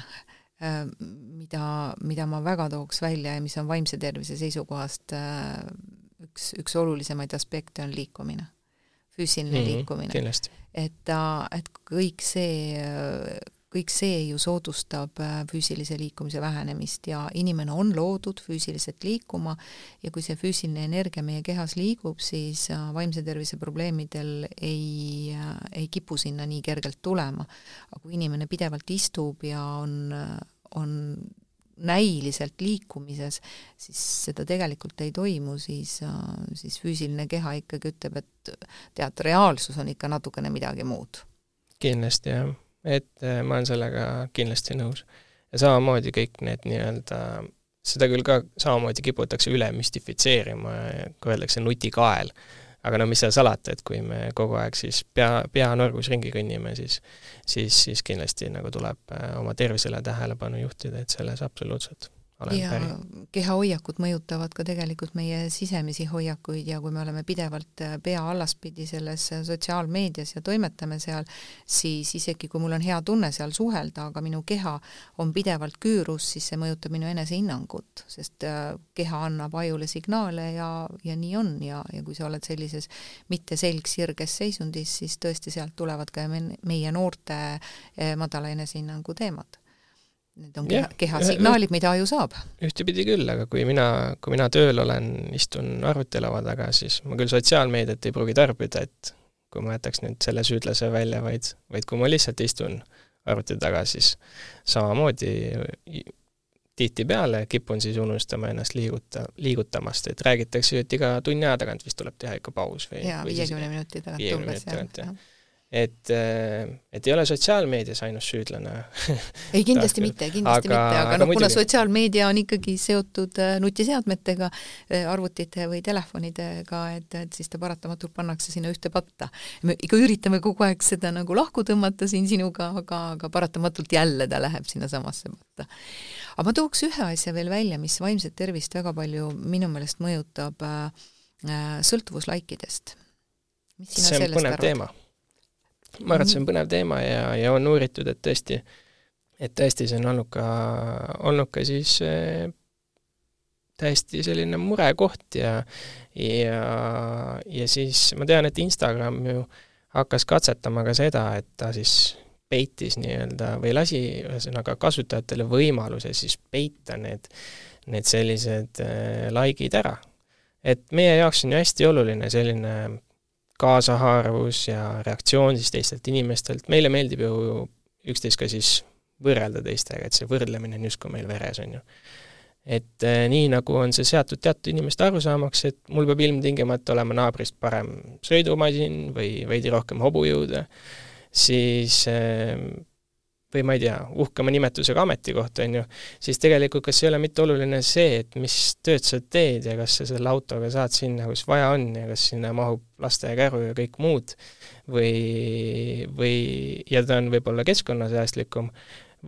äh, mida, mida ma väga tooks välja ja mis on vaimse tervise seisukohast äh, üks, üks olulisemaid aspekte on liikumine, füüsiline mm -hmm, liikumine. et, et kõik see kõik see ju soodustab äh, füüsilise liikumise vähenemist ja inimene on loodud füüsiliselt liikuma ja kui see füüsiline energia meie kehas liigub, siis äh, vaimse tervise probleemidel ei, äh, ei kipu sinna nii kergelt tulema. aga kui inimene pidevalt istub ja on, on näiliselt liikumises, siis seda tegelikult ei toimu, siis, siis füüsiline keha ikkagi ütleb, et tead, reaalsus on ikka natukene midagi muud. kindlasti, jah et äh, ma olen sellega kindlasti nõus. ja samamoodi kõik need nii-öelda, seda küll ka samamoodi kiputakse üle müstifitseerima, kui öeldakse nutikael, aga no mis seal salata, et kui me kogu aeg siis pea, pea norgus ringi kõnnime, siis siis, siis kindlasti nagu tuleb äh, oma tervisele tähelepanu juhtida, et selles absoluutselt ja päri. kehahoiakud mõjutavad ka tegelikult meie sisemisi hoiakuid ja kui me oleme pidevalt äh, pea allaspidi selles äh, sotsiaalmeedias ja toimetame seal, siis isegi kui mul on hea tunne seal suhelda, aga minu keha on pidevalt küürus, siis see mõjutab minu enesehinnangut, sest äh, keha annab ajule signaale ja, ja nii on ja, ja kui sa oled sellises mitte selgsirges seisundis, siis tõesti sealt tulevad ka meie noorte madala enesehinnangu teemad Need on keha, keha signaalid, mida aju saab. ühtepidi küll, aga kui mina, kui mina tööl olen, istun arvutilaua taga, siis ma küll sotsiaalmeediat ei pruugi tarbida, et kui ma jätaks nüüd selle süüdlase välja, vaid, vaid kui ma lihtsalt istun arvuti taga, siis samamoodi tihtipeale kipun siis unustama ennast liiguta, liigutamast, et räägitakse ju, et iga tunni aja tagant vist tuleb teha ikka paus või jaa, viiekümne minuti tagant umbes, jah. Et, äh, et ei ole sotsiaalmeedias ainus süüdlane ei, kindlasti mitte, kindlasti aga, mitte, aga, aga noh, kuna sotsiaalmeedia on ikkagi seotud äh, nutiseadmetega, äh, arvutite või telefonidega, et, et siis ta paratamatult pannakse sinna ühte patta. me ikka üritame kogu aeg seda nagu lahku tõmmata siin sinuga, aga, aga paratamatult jälle ta läheb sinnasamasse patta. aga ma tooks ühe asja veel välja, mis vaimset tervist väga palju minu meelest mõjutab äh, sõltuvuslaikidest. see on põnev arvad? Ma arvan, et see on põnev teema ja, ja on uuritud, et tõesti, et tõesti see on olnud ka, olnud ka siis äh, täiesti selline murekoht ja ja, ja siis ma tean, et Instagram ju hakkas katsetama ka seda, et ta siis peitis nii-öelda või lasi ühesõnaga kasutajatele võimaluse siis peita need, need sellised äh, likeid ära. et meie jaoks on ju hästi oluline selline kaasahaarvus ja reaktsioon siis teistelt inimestelt, meile meeldib ju üksteist ka siis võrrelda teistega, et see võrdlemine on justkui meil veres, on ju. et eh, nii, nagu on see seatud teatud inimeste arusaamaks, et mul peab ilmtingimata olema naabrist parem sõidumasin või veidi rohkem hobujõude, siis eh, või ma ei tea, uhkema nimetusega ametikoht, on ju, siis tegelikult kas ei ole mitte oluline see, et mis tööd sa teed ja kas sa selle autoga saad sinna, kus vaja on ja kas sinna mahub lastekäru ja kõik muud, või, või, ja ta on võib-olla keskkonnasäästlikum,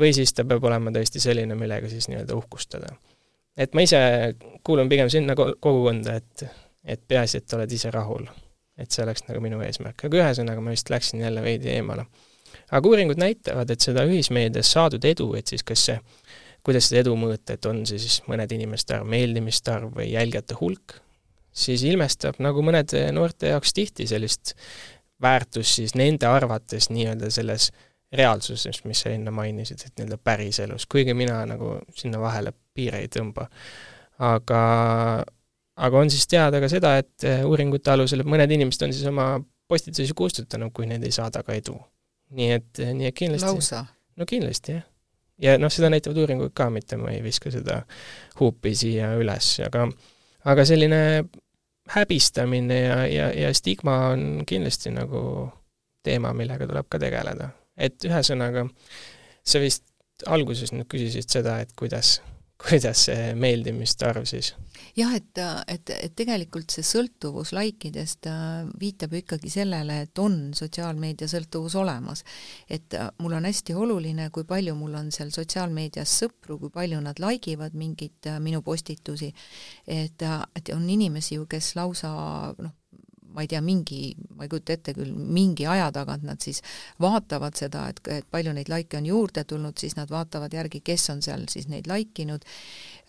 või siis ta peab olema tõesti selline, millega siis nii-öelda uhkustada. et ma ise kuulun pigem sinna kogukonda, et, et peaasi, et oled ise rahul. et see oleks nagu minu eesmärk, aga ühesõnaga ma vist läksin jälle veidi eemale aga uuringud näitavad, et seda ühismeedias saadud edu, et siis kas see, kuidas seda edu mõõta, et on see siis mõnede inimeste arv, meeldimiste arv või jälgijate hulk, siis ilmestab nagu mõnede noorte jaoks tihti sellist väärtust siis nende arvates nii-öelda selles reaalsuses, mis sa enne mainisid, et nii-öelda päriselus, kuigi mina nagu sinna vahele piire ei tõmba. aga, aga on siis teada ka seda, et uuringute alusel, mõned inimesed on siis oma postitusi kustutanud, kui need ei saada ka edu nii et, nii et kindlasti lausa? no kindlasti, jah. ja noh, seda näitavad uuringud ka, mitte ma ei viska seda huupi siia üles, aga aga selline häbistamine ja, ja, ja stigma on kindlasti nagu teema, millega tuleb ka tegeleda. et ühesõnaga, sa vist alguses nüüd küsisid seda, et kuidas kuidas see meeldimiste arv siis? jah, et, et, et tegelikult see sõltuvus laikidest äh, viitab ju ikkagi sellele, et on sotsiaalmeedia sõltuvus olemas. et äh, mul on hästi oluline, kui palju mul on seal sotsiaalmeedias sõpru, kui palju nad like ivad mingeid äh, minu postitusi, et, et on inimesi ju, kes lausa noh, ma ei tea, mingi, ma ei kujuta ette küll, mingi aja tagant nad siis vaatavad seda, et, et palju neid likee on juurde tulnud, siis nad vaatavad järgi, kes on seal siis neid like inud.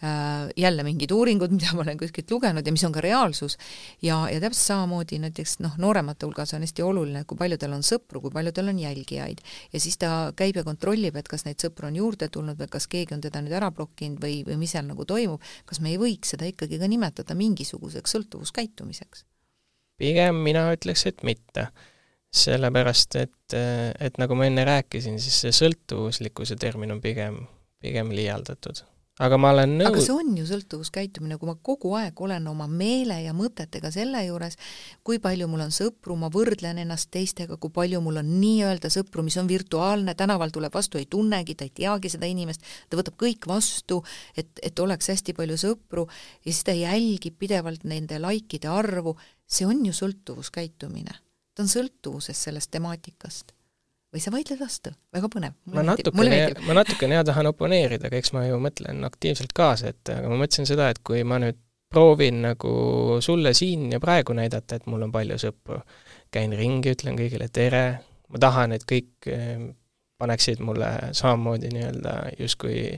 Äh,, jälle mingid uuringud, mida ma olen kuskilt lugenud ja mis on ka reaalsus, ja, ja täpselt samamoodi näiteks noh, nooremate hulgas on hästi oluline, kui palju tal on sõpru, kui palju tal on jälgijaid. ja siis ta käib ja kontrollib, et kas neid sõpru on juurde tulnud või kas keegi on teda nüüd ära blokkinud või, või mis seal nagu toimub, kas me ei võiks seda ikkagi ka nimetada mingisuguseks sõltuvuskäitumiseks pigem mina ütleks, et mitte. sellepärast, et, et nagu ma enne rääkisin, siis see sõltuvuslikkuse termin on pigem, pigem liialdatud aga ma olen nõus. aga see on ju sõltuvuskäitumine, kui ma kogu aeg olen oma meele ja mõtetega selle juures, kui palju mul on sõpru, ma võrdlen ennast teistega, kui palju mul on nii-öelda sõpru, mis on virtuaalne, tänaval tuleb vastu, ei tunnegi, ta ei teagi seda inimest, ta võtab kõik vastu, et, et oleks hästi palju sõpru ja siis ta jälgib pidevalt nende likeide arvu, see on ju sõltuvuskäitumine. ta on sõltuvuses sellest temaatikast. või sa vaidled vastu, väga põnev. ma natukene, ma natukene ja tahan oponeerida, aga eks ma ju mõtlen aktiivselt kaasa, et aga ma mõtlesin seda, et kui ma nüüd proovin nagu sulle siin ja praegu näidata, et mul on palju sõpru, käin ringi, ütlen kõigile tere, ma tahan, et kõik eh, paneksid mulle samamoodi nii-öelda justkui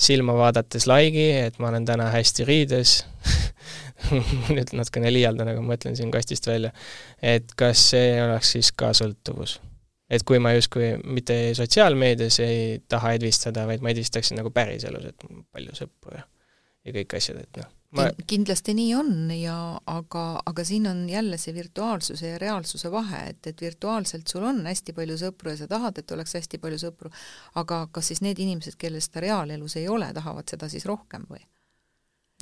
silma vaadates like'i, et ma olen täna hästi riides nüüd natukene liialdan, aga ma mõtlen siin kastist välja, et kas see oleks siis ka sõltuvus? et kui ma justkui mitte sotsiaalmeedias ei taha edvistada, vaid ma edvistaksin nagu päriselus, et palju sõpru ja ja kõik asjad, et noh ma... kindlasti nii on ja aga, aga siin on jälle see virtuaalsuse ja reaalsuse vahe, et, et virtuaalselt sul on hästi palju sõpru ja sa tahad, et oleks hästi palju sõpru, aga kas siis need inimesed, kellel seda reaalelus ei ole, tahavad seda siis rohkem või?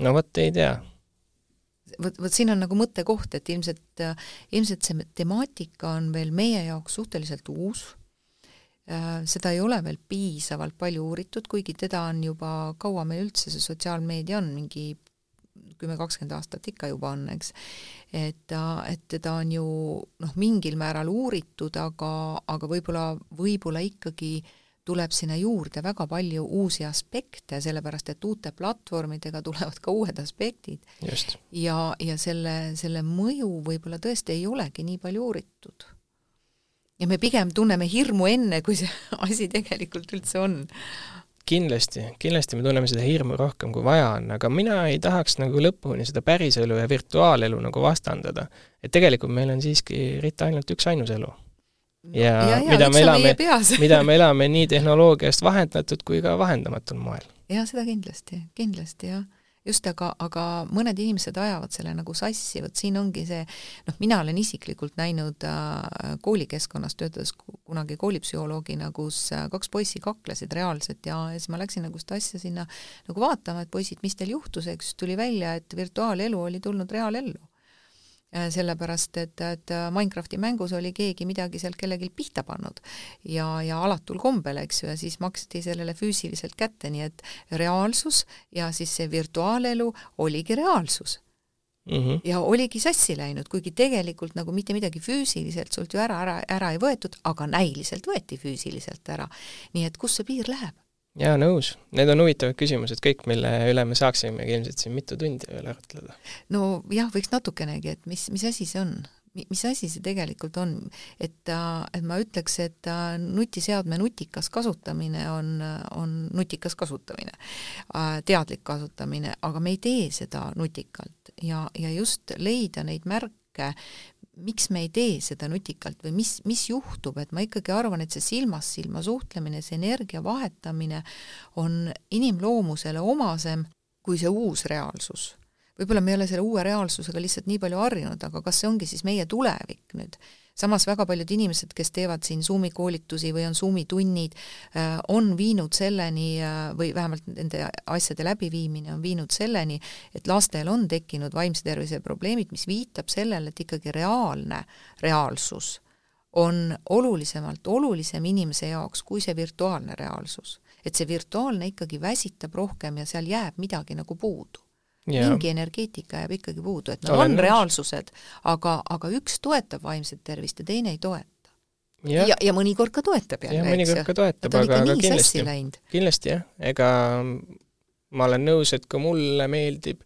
no vot, ei tea. Vot, vot siin on nagu mõttekoht, et ilmselt, ilmselt see temaatika on veel meie jaoks suhteliselt uus, seda ei ole veel piisavalt palju uuritud, kuigi teda on juba kaua meil üldse, see sotsiaalmeedia on mingi kümme, kakskümmend aastat ikka juba on, eks. et et teda on ju noh, mingil määral uuritud, aga, aga võib-olla, võib-olla ikkagi tuleb sinna juurde väga palju uusi aspekte, sellepärast et uute platvormidega tulevad ka uued aspektid. ja, ja selle, selle mõju võib-olla tõesti ei olegi nii palju uuritud. ja me pigem tunneme hirmu enne, kui see asi tegelikult üldse on kindlasti, kindlasti me tunneme seda hirmu rohkem, kui vaja on, aga mina ei tahaks nagu lõpuni seda päriselu ja virtuaalelu nagu vastandada. et tegelikult meil on siiski, Rita, ainult üksainus elu. Ja, ja, ja mida me elame, mida me elame nii tehnoloogiast vahendatud kui ka vahendamatul moel. jaa, seda kindlasti, kindlasti jah. Just, aga, aga mõned inimesed ajavad selle nagu sassi, vot siin ongi see, noh, mina olen isiklikult näinud äh, koolikeskkonnas, töötades kunagi koolipsühholoogina, kus äh, kaks poissi kaklesid reaalselt ja, ja siis ma läksin nagu seda asja sinna nagu vaatama, et poisid, mis teil juhtus, eks? Tuli välja, et virtuaalelu oli tulnud reaalellu sellepärast et, et äh, Minecrafti mängus oli keegi midagi sealt kellelgi pihta pannud ja, ja alatul kombel, eks ju, ja siis maksti sellele füüsiliselt kätte, nii et reaalsus ja siis see virtuaalelu oligi reaalsus Mm -hmm. ja oligi sassi läinud, kuigi tegelikult nagu mitte midagi füüsiliselt sult ju ära, ära, ära ei võetud, aga näiliselt võeti füüsiliselt ära. nii et kus see piir läheb? Jaa, nõus. Need on huvitavad küsimused kõik, mille üle me saaksimegi ilmselt siin mitu tundi veel arutleda. no jah, võiks natukenegi, et mis, mis asi see on? mis asi see tegelikult on, et, et ma ütleks, et nutiseadme nutikas kasutamine on, on nutikas kasutamine, teadlik kasutamine, aga me ei tee seda nutikalt ja, ja just leida neid märke, miks me ei tee seda nutikalt või mis, mis juhtub, et ma ikkagi arvan, et see silmast silma suhtlemine, see energia vahetamine on inimloomusele omasem kui see uus reaalsus. võib-olla me ei ole selle uue reaalsusega lihtsalt nii palju harjunud, aga kas see ongi siis meie tulevik nüüd? Samas väga paljud inimesed, kes teevad siin Zoomi koolitusi või on Zoomi tunnid, äh, on viinud selleni äh, või vähemalt nende asjade läbiviimine on viinud selleni, et lastel on tekkinud vaimse tervise probleemid, mis viitab sellele, et ikkagi reaalne reaalsus on olulisemalt olulisem inimese jaoks kui see virtuaalne reaalsus. et see virtuaalne ikkagi väsitab rohkem ja seal jääb midagi nagu puudu ja. mingi energeetika jääb ikkagi puudu, et nad Olen on nõus. reaalsused, aga, aga üks toetab vaimset tervist ja teine ei toeta. ja, ja, ja mõnikord ka toetab jälle, eks ju. mõnikord ka toetab, aga, aga kindlasti, kindlasti jah, ega ma olen nõus, et ka mulle meeldib,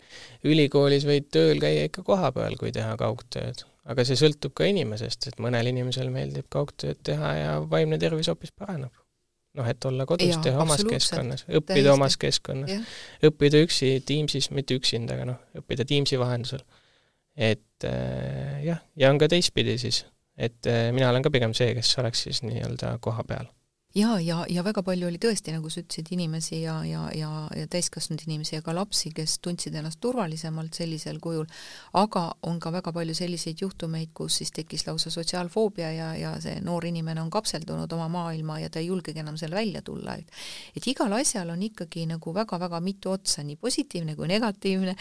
ülikoolis võid tööl käia ikka kohapeal, kui teha kaugtööd. aga see sõltub ka inimesest, et mõnel inimesel meeldib kaugtööd teha ja vaimne tervis hoopis paraneb noh, et olla kodus, teha omas keskkonnas, õppida Täiesti. omas keskkonnas, õppida üksi Teamsis, mitte üksinda, aga noh, õppida Teamsi vahendusel. et äh, jah, ja on ka teistpidi siis, et äh, mina olen ka pigem see, kes oleks siis nii-öelda koha peal ja, ja, ja väga palju oli tõesti, nagu sa ütlesid, inimesi ja, ja, ja, ja täiskasvanud inimesi ja ka lapsi, kes tundsid ennast turvalisemalt sellisel kujul, aga on ka väga palju selliseid juhtumeid, kus siis tekkis lausa sotsiaalfoobia ja, ja see noor inimene on kapseldunud oma maailma ja ta ei julgegi enam seal välja tulla, et et igal asjal on ikkagi nagu väga-väga mitu otsa, nii positiivne kui negatiivne.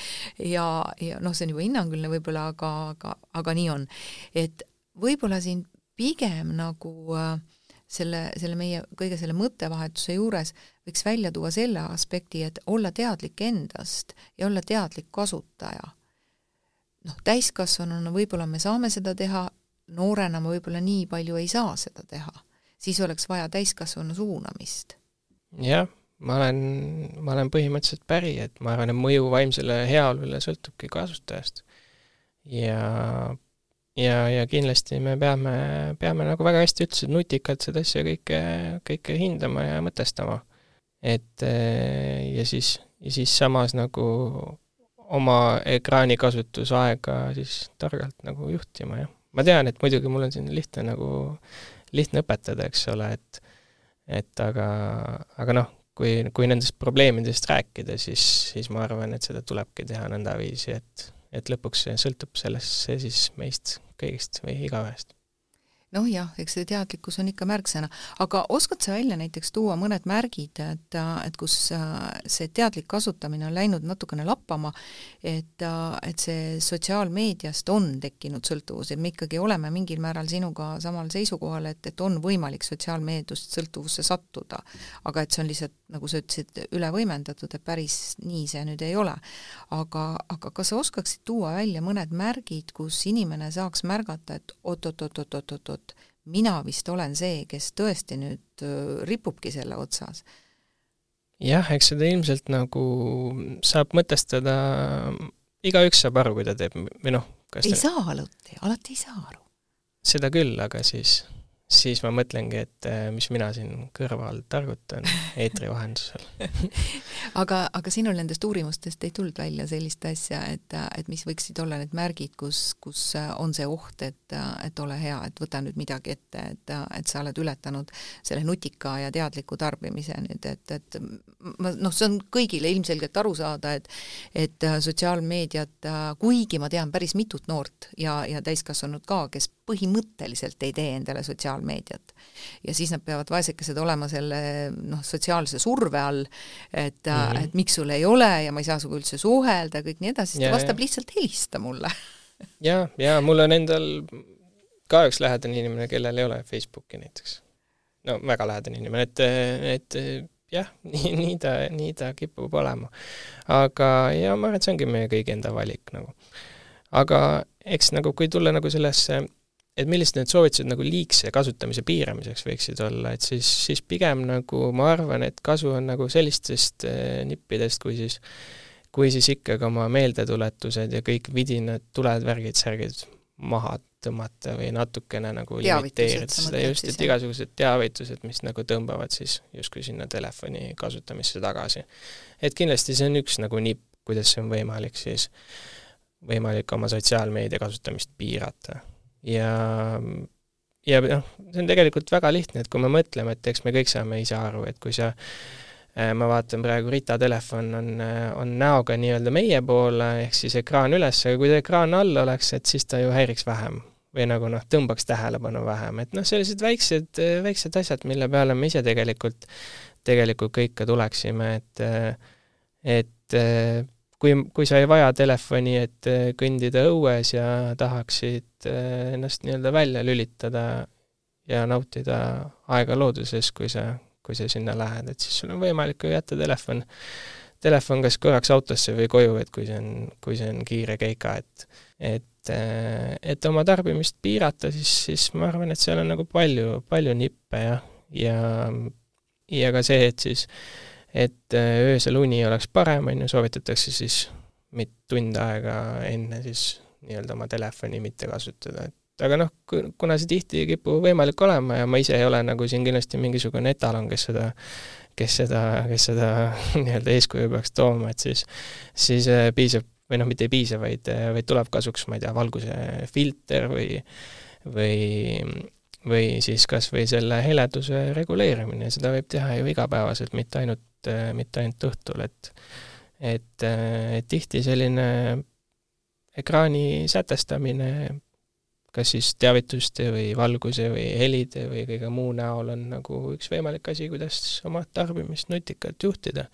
Ja, ja noh, see on juba hinnanguline võib-olla, aga, aga, aga nii on. et võib-olla siin pigem nagu äh, selle, selle meie kõige selle mõttevahetuse juures võiks välja tuua selle aspekti, et olla teadlik endast ja olla teadlik kasutaja. noh, täiskasvanuna võib-olla me saame seda teha, noorena ma võib-olla nii palju ei saa seda teha. siis oleks vaja täiskasvanu suunamist. jah, ma olen, ma olen põhimõtteliselt päri, et ma arvan, et mõju vaimsele heaolule sõltubki kasutajast. ja ja, ja kindlasti me peame, peame nagu väga hästi ütlesid, nutikalt seda asja kõike, kõike hindama ja mõtestama. et eh, ja siis, ja siis samas nagu oma ekraanikasutusaega siis targalt nagu juhtima, jah. ma tean, et muidugi mul on siin lihtne nagu, lihtne õpetada, eks ole, et et aga, aga noh, kui, kui nendest probleemidest rääkida, siis, siis ma arvan, et seda tulebki teha nõndaviisi, et et lõpuks sõltub sellest, see siis meist kõigist või igaühest. noh jah, eks see teadlikkus on ikka märksõna, aga oskad sa välja näiteks tuua mõned märgid, et, et kus äh, see teadlik kasutamine on läinud natukene lappama, et, äh, et see sotsiaalmeediast on tekkinud sõltuvus, et me ikkagi oleme mingil määral sinuga samal seisukohal, et, et on võimalik sotsiaalmeediast sõltuvusse sattuda. aga et see on lihtsalt, nagu sa ütlesid, üle võimendatud, et päris nii see nüüd ei ole. aga, aga kas sa oskaksid tuua välja mõned märgid, kus inimene saaks märgata, et oot-oot-oot-oot-oot-oot, mina vist olen see, kes tõesti nüüd ripubki selle otsas. jah, eks seda ilmselt nagu saab mõtestada, igaüks saab aru, kui ta teeb, või noh, kas ei ta... saa alati, alati ei saa aru. seda küll, aga siis siis ma mõtlengi, et äh, mis mina siin kõrval targutan eetri vahendusel aga, aga sinul nendest uurimustest ei tulnud välja sellist asja, et, et mis võiksid olla need märgid, kus, kus on see oht, et, et ole hea, et võta nüüd midagi ette, et, et sa oled ületanud selle nutika ja teadliku tarbimise nüüd, et, et ma noh, see on kõigile ilmselgelt aru saada, et et sotsiaalmeediat, kuigi ma tean päris mitut noort ja, ja täiskasvanud ka, kes põhimõtteliselt ei tee endale sotsiaalmeediat. Ja siis nad peavad vaesekesed olema selle noh, sotsiaalse surve all, et mm, -hmm. et miks sul ei ole ja ma ei saa sinuga üldse suhelda, kõik nii edasi, siis ta vastab ja. lihtsalt helista mulle ja, ja mul on endal ka üks lähedane inimene, kellel ei ole Facebooki näiteks. no väga lähedane inimene, et, et jah, nii, nii ta, nii ta kipub olema. aga ja ma arvan, et see ongi meie kõigi enda valik nagu. aga eks nagu, kui tulla nagu sellesse et millised need soovitused nagu liigse kasutamise piiramiseks võiksid olla, et siis, siis pigem nagu ma arvan, et kasu on nagu sellistest eh, nippidest, kui siis kui siis ikkagi oma meeldetuletused ja kõik vidinad, tuled, värgid, särgid maha tõmmata või natukene nagu limiteerida seda just, et igasugused teavitused, mis nagu tõmbavad siis justkui sinna telefoni kasutamisse tagasi. et kindlasti see on üks nagu nipp, kuidas see on võimalik siis, võimalik oma sotsiaalmeedia kasutamist piirata ja ja noh, see on tegelikult väga lihtne, et kui me mõtleme, et eks me kõik saame ise aru, et kui sa äh, ma vaatan praegu, Rita telefon on, äh, on näoga nii-öelda meie poole, ehk siis ekraan üles, aga kui ta ekraan all oleks, et siis ta ju häiriks vähem. või nagu noh, tõmbaks tähelepanu vähem, et noh, sellised väiksed, väiksed asjad, mille peale me ise tegelikult, tegelikult kõik ka tuleksime, et et kui, kui sa ei vaja telefoni, et äh, kõndida õues ja tahaksid äh, ennast nii-öelda välja lülitada ja nautida aega looduses, kui sa, kui sa sinna lähed, et siis sul on võimalik ju jätta telefon, telefon kas korraks autosse või koju, et kui see on, kui see on kiire keika, et et, äh, et oma tarbimist piirata, siis, siis ma arvan, et seal on nagu palju, palju nippe ja, ja ja ka see, et siis äh, et äh, öösel uni oleks parem, on ju, soovitatakse siis mit-, tund aega enne siis nii-öelda oma telefoni mitte kasutada, et aga noh, kuna see tihti ei kipu võimalik olema ja ma ise ei ole nagu siin kindlasti mingisugune etalon, kes seda, kes seda, kes seda nii-öelda eeskuju peaks tooma, et siis, siis äh, piisab, või noh, mitte ei piisa, vaid, äh, vaid tuleb kasuks, ma ei tea, valguse filter või, või või siis kas või selle heleduse reguleerimine, seda võib teha ju igapäevaselt, mitte ainult ainult, mitte ainult õhtul, et et, et tihti selline ekraani sätestamine kas siis teavituste või valguse või helide või kõige muu näol on nagu üks võimalik asi, kuidas oma tarbimist nutikalt juhtida.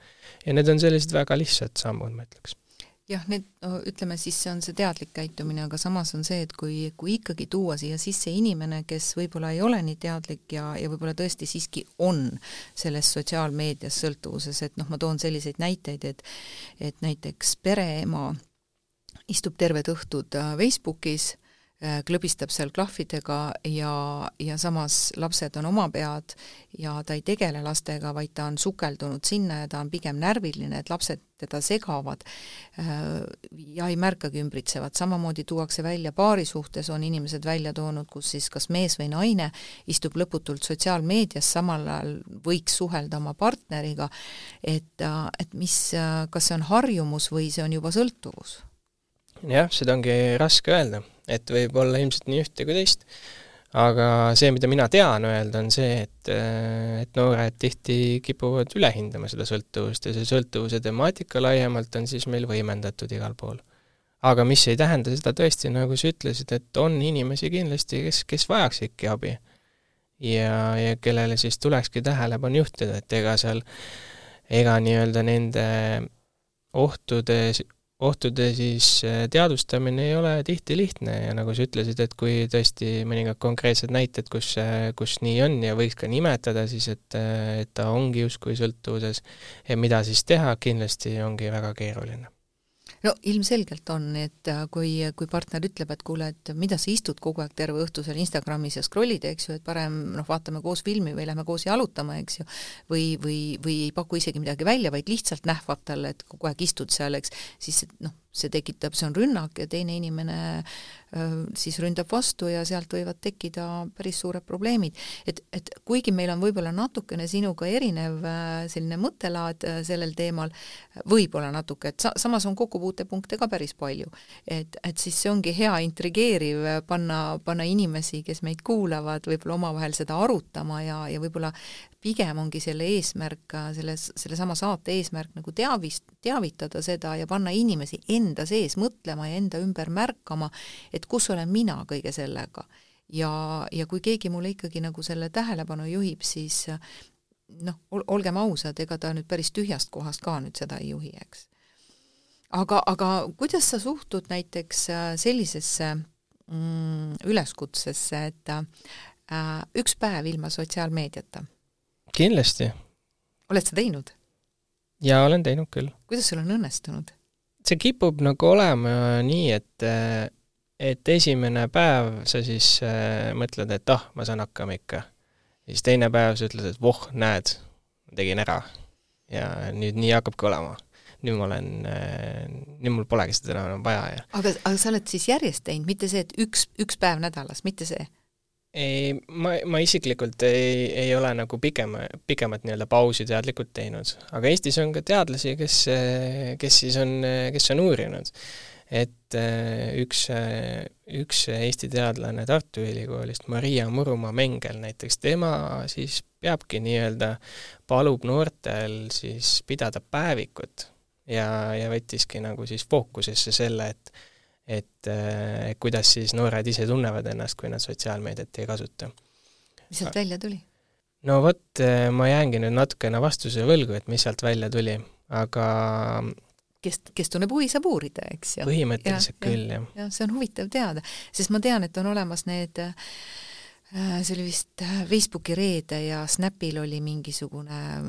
ja need on sellised väga lihtsad sammud, ma ütleks jah, need ütleme siis see on see teadlik käitumine, aga samas on see, et kui, kui ikkagi tuua siia sisse inimene, kes võib-olla ei ole nii teadlik ja, ja võib-olla tõesti siiski on selles sotsiaalmeedias sõltuvuses, et noh, ma toon selliseid näiteid, et et näiteks pereema istub terved õhtud äh, Facebookis klõbistab seal klahvidega ja, ja samas lapsed on oma pead ja ta ei tegele lastega, vaid ta on sukeldunud sinna ja ta on pigem närviline, et lapsed teda segavad äh, ja ei märkagi ümbritsevat, samamoodi tuuakse välja paari suhtes, on inimesed välja toonud, kus siis kas mees või naine istub lõputult sotsiaalmeedias, samal ajal võiks suhelda oma partneriga, et, äh, et mis, kas see on harjumus või see on juba sõltuvus? Jah, seda ongi raske öelda et võib olla ilmselt nii ühte kui teist, aga see, mida mina tean öelda, on see, et, et noored tihti kipuvad üle hindama seda sõltuvust ja see sõltuvuse temaatika laiemalt on siis meil võimendatud igal pool. aga mis ei tähenda seda tõesti, nagu sa ütlesid, et on inimesi kindlasti, kes, kes vajaksidki abi. ja, ja kellele siis tulekski tähelepanu juhtida, et ega seal, ega nii-öelda nende ohtude ohtude siis äh, teadvustamine ei ole tihti lihtne ja nagu sa ütlesid, et kui tõesti mõningad konkreetsed näited, kus, äh, kus nii on ja võiks ka nimetada siis, et, äh, et ta ongi justkui sõltuvuses ja mida siis teha, kindlasti ongi väga keeruline no ilmselgelt on, et äh, kui, kui partner ütleb, et kuule, et mida sa istud kogu aeg terve õhtu seal Instagramis ja scroll'id, eks ju, et parem noh, vaatame koos filmi või lähme koos jalutama, eks ju, või, või, või ei paku isegi midagi välja, vaid lihtsalt nähvab talle, et kogu aeg istud seal, eks, siis noh, see tekitab, see on rünnak ja teine inimene siis ründab vastu ja sealt võivad tekkida päris suured probleemid. et, et kuigi meil on võib-olla natukene sinuga erinev selline mõttelaad sellel teemal, võib-olla natuke, et sa-, samas on kokkupuutepunkte ka päris palju. et, et siis see ongi hea intrigeeriv panna, panna inimesi, kes meid kuulavad, võib-olla omavahel seda arutama ja, ja võib-olla pigem ongi selle eesmärk, selles, sellesama saate eesmärk nagu teavist, teavitada seda ja panna inimesi enda sees mõtlema ja enda ümber märkama, et kus olen mina kõige sellega. ja, ja kui keegi mulle ikkagi nagu selle tähelepanu juhib, siis noh, olgem ausad, ega ta nüüd päris tühjast kohast ka nüüd seda ei juhi, eks. aga, aga kuidas sa suhtud näiteks sellisesse mm, üleskutsesse, et äh, üks päev ilma sotsiaalmeediata kindlasti. oled sa teinud? jaa, olen teinud küll. kuidas sul on õnnestunud? See kipub nagu olema nii, et et esimene päev sa siis äh, mõtled, et ah, ma saan hakkama ikka. siis teine päev sa ütled, et voh, näed, tegin ära. ja nüüd nii hakkabki olema. nüüd ma olen äh,, nüüd mul polegi seda enam vaja ja aga, aga sa oled siis järjest teinud, mitte see, et üks, üks päev nädalas, mitte see? Ei, ma, ma isiklikult ei, ei ole nagu pikema, pikemat nii-öelda pausi teadlikult teinud, aga Eestis on ka teadlasi, kes, kes siis on, kes on uurinud, et üks, üks Eesti teadlane Tartu Ülikoolist, Maria Murumaa-Mengel näiteks, tema siis peabki nii-öelda, palub noortel siis pidada päevikut ja, ja võttiski nagu siis fookusesse selle, et et äh, kuidas siis noored ise tunnevad ennast, kui nad sotsiaalmeediat ei kasuta. mis sealt välja tuli? no vot, äh, ma jäängi nüüd natukene vastuse võlgu, et mis sealt välja tuli, aga kes, kes tunneb huvi, saab uurida, eks ju. põhimõtteliselt ja, küll, jah. jah, see on huvitav teada, sest ma tean, et on olemas need Äh, see oli vist äh, Facebooki reede ja Snapil oli mingisugune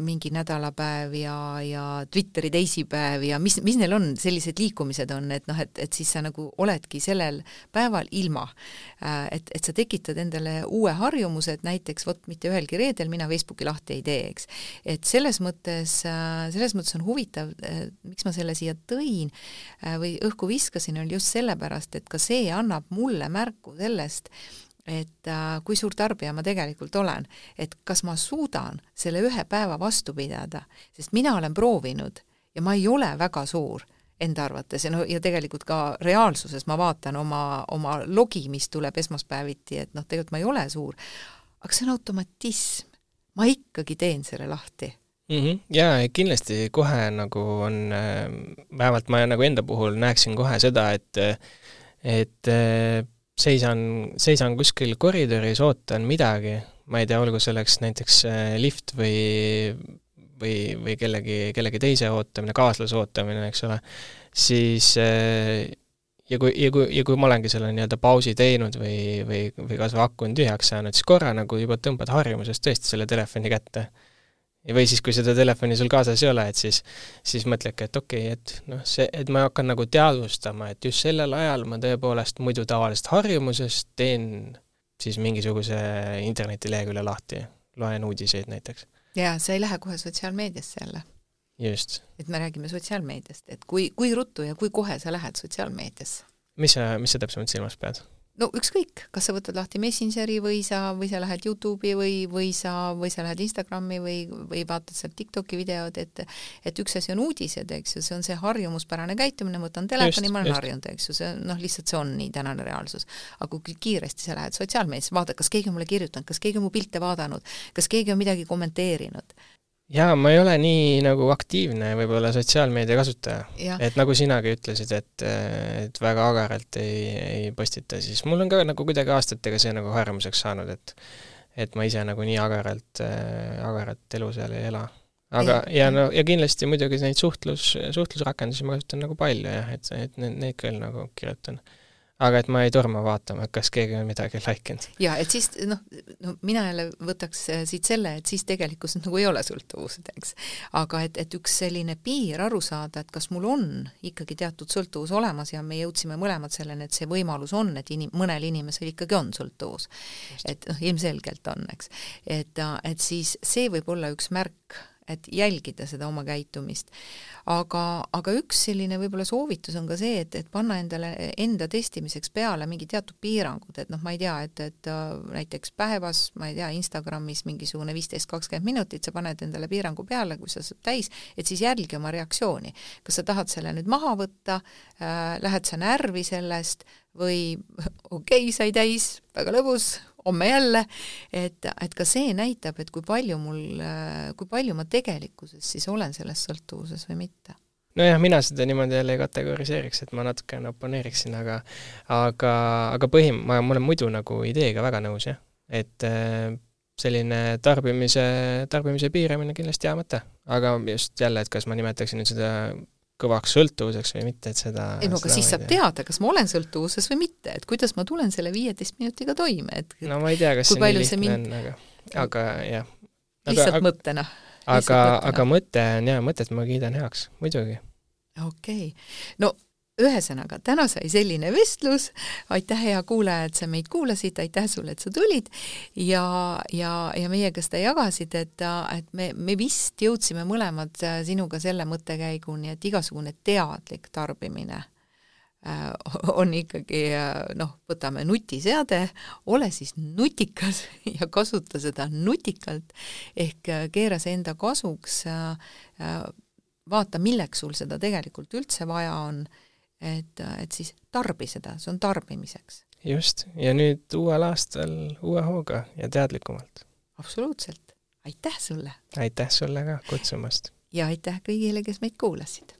mingi nädalapäev ja, ja Twitteri teisipäev ja mis, mis neil on, sellised liikumised on, et noh, et, et siis sa nagu oledki sellel päeval ilma. Äh, et, et sa tekitad endale uue harjumuse, et näiteks vot mitte ühelgi reedel mina Facebooki lahti ei tee, eks. et selles mõttes, selles mõttes on huvitav, miks ma selle siia tõin või õhku viskasin, oli just sellepärast, et ka see annab mulle märku sellest, et äh, kui suur tarbija ma tegelikult olen, et kas ma suudan selle ühe päeva vastu pidada, sest mina olen proovinud ja ma ei ole väga suur enda arvates ja no ja tegelikult ka reaalsuses ma vaatan oma, oma logi, mis tuleb esmaspäeviti, et noh, tegelikult ma ei ole suur, aga see on automatism. ma ikkagi teen selle lahti mm. -hmm. Jaa, kindlasti kohe nagu on, äh, vähemalt ma nagu enda puhul näeksin kohe seda, et et äh, seisan, seisan kuskil koridoris, ootan midagi, ma ei tea, olgu selleks näiteks äh, lift või või, või kellegi, kellegi teise ootamine, kaaslase ootamine, eks ole, siis äh, ja kui, ja kui, ja kui ma olengi selle nii-öelda pausi teinud või, või, või kas või aku on tühjaks saanud, siis korra nagu juba tõmbad harjumusest tõesti selle telefoni kätte või siis, kui seda telefoni sul kaasas ei ole, et siis, siis mõtledki, et okei okay,, et noh, see, et ma hakkan nagu teadvustama, et just sellel ajal ma tõepoolest muidu tavalisest harjumusest teen siis mingisuguse internetilehekülje lahti, loen uudiseid näiteks. jaa, sa ei lähe kohe sotsiaalmeediasse jälle. just. et me räägime sotsiaalmeediast, et kui, kui ruttu ja kui kohe sa lähed sotsiaalmeediasse? mis sa, mis sa täpsemalt silmas pead? No ükskõik, kas sa võtad lahti Messengeri või sa, või sa lähed Youtube'i või, või sa, või sa lähed Instagrami või, või vaatad sealt TikToki videod, et et üks asi on uudised, eks ju, see on see harjumuspärane käitumine, võtan telefoni, ma olen harjunud, eks ju, see noh, lihtsalt see on nii tänane reaalsus. aga kui kiiresti sa lähed sotsiaalmeediasse, vaatad, kas keegi on mulle kirjutanud, kas keegi on mu pilte vaadanud, kas keegi on midagi kommenteerinud jaa, ma ei ole nii nagu aktiivne võib-olla sotsiaalmeedia kasutaja. et nagu sinagi ütlesid, et, et väga agaralt ei, ei postita, siis mul on ka nagu kuidagi aastatega see nagu harjumuseks saanud, et et ma ise nagu nii agaralt äh,, agaralt elu seal ei ela. aga, ja no, ja kindlasti muidugi neid suhtlus, suhtlusrakendusi ma kasutan nagu palju jah, et, et neid, neid küll nagu kirjutan aga et ma ei torma vaatama, kas keegi on midagi like inud. jaa, et siis noh, no mina jälle võtaks äh, siit selle, et siis tegelikkuses nagu ei ole sõltuvused, eks. aga et, et üks selline piir aru saada, et kas mul on ikkagi teatud sõltuvus olemas ja me jõudsime mõlemad selleni, et see võimalus on, et inim-, mõnel inimesel ikkagi on sõltuvus. et noh, ilmselgelt on, eks. et, et siis see võib olla üks märk, et jälgida seda oma käitumist. aga, aga üks selline võib-olla soovitus on ka see, et, et panna endale enda testimiseks peale mingi teatud piirangud, et noh, ma ei tea, et, et äh, näiteks päevas, ma ei tea, Instagramis mingisugune viisteist, kakskümmend minutit, sa paned endale piirangu peale, kui sa saad täis, et siis jälgi oma reaktsiooni. kas sa tahad selle nüüd maha võtta äh,, lähed sa närvi sellest või okei okay,, sai täis, väga lõbus, homme jälle, et, et ka see näitab, et kui palju mul, kui palju ma tegelikkuses siis olen selles sõltuvuses või mitte nojah, mina seda niimoodi jälle ei kategoriseeriks, et ma natukene oponeeriksin, aga aga, aga põhim-, ma, ma olen muidu nagu ideega väga nõus, jah. et äh, selline tarbimise, tarbimise piiramine kindlasti hea mõte. aga just jälle, et kas ma nimetaksin nüüd seda kõvaks sõltuvuseks või mitte, et seda ei no aga siis saab teada, kas ma olen sõltuvuses või mitte, et kuidas ma tulen selle viieteist minutiga toime, et no ma ei tea, kas see nii lihtne mind... on, aga, aga jah. lihtsalt aga, mõttena. aga, aga mõte on jaa, mõtet ma kiidan heaks, muidugi. okei okay., no ühesõnaga, täna sai selline vestlus, aitäh, hea kuulaja, et sa meid kuulasid, aitäh sulle, et sa tulid. Ja, ja, ja meiega seda jagasid, et, et me, me vist jõudsime mõlemad sinuga selle mõttekäiguni, et igasugune teadlik tarbimine äh, on ikkagi noh, võtame nutiseade, ole siis nutikas ja kasuta seda nutikalt, ehk keera see enda kasuks, äh, vaata, milleks sul seda tegelikult üldse vaja on et, et siis tarbi seda, see on tarbimiseks. just, ja nüüd uuel aastal uue hooga ja teadlikumalt. absoluutselt, aitäh sulle! aitäh sulle ka kutsumast! ja aitäh kõigile, kes meid kuulasid!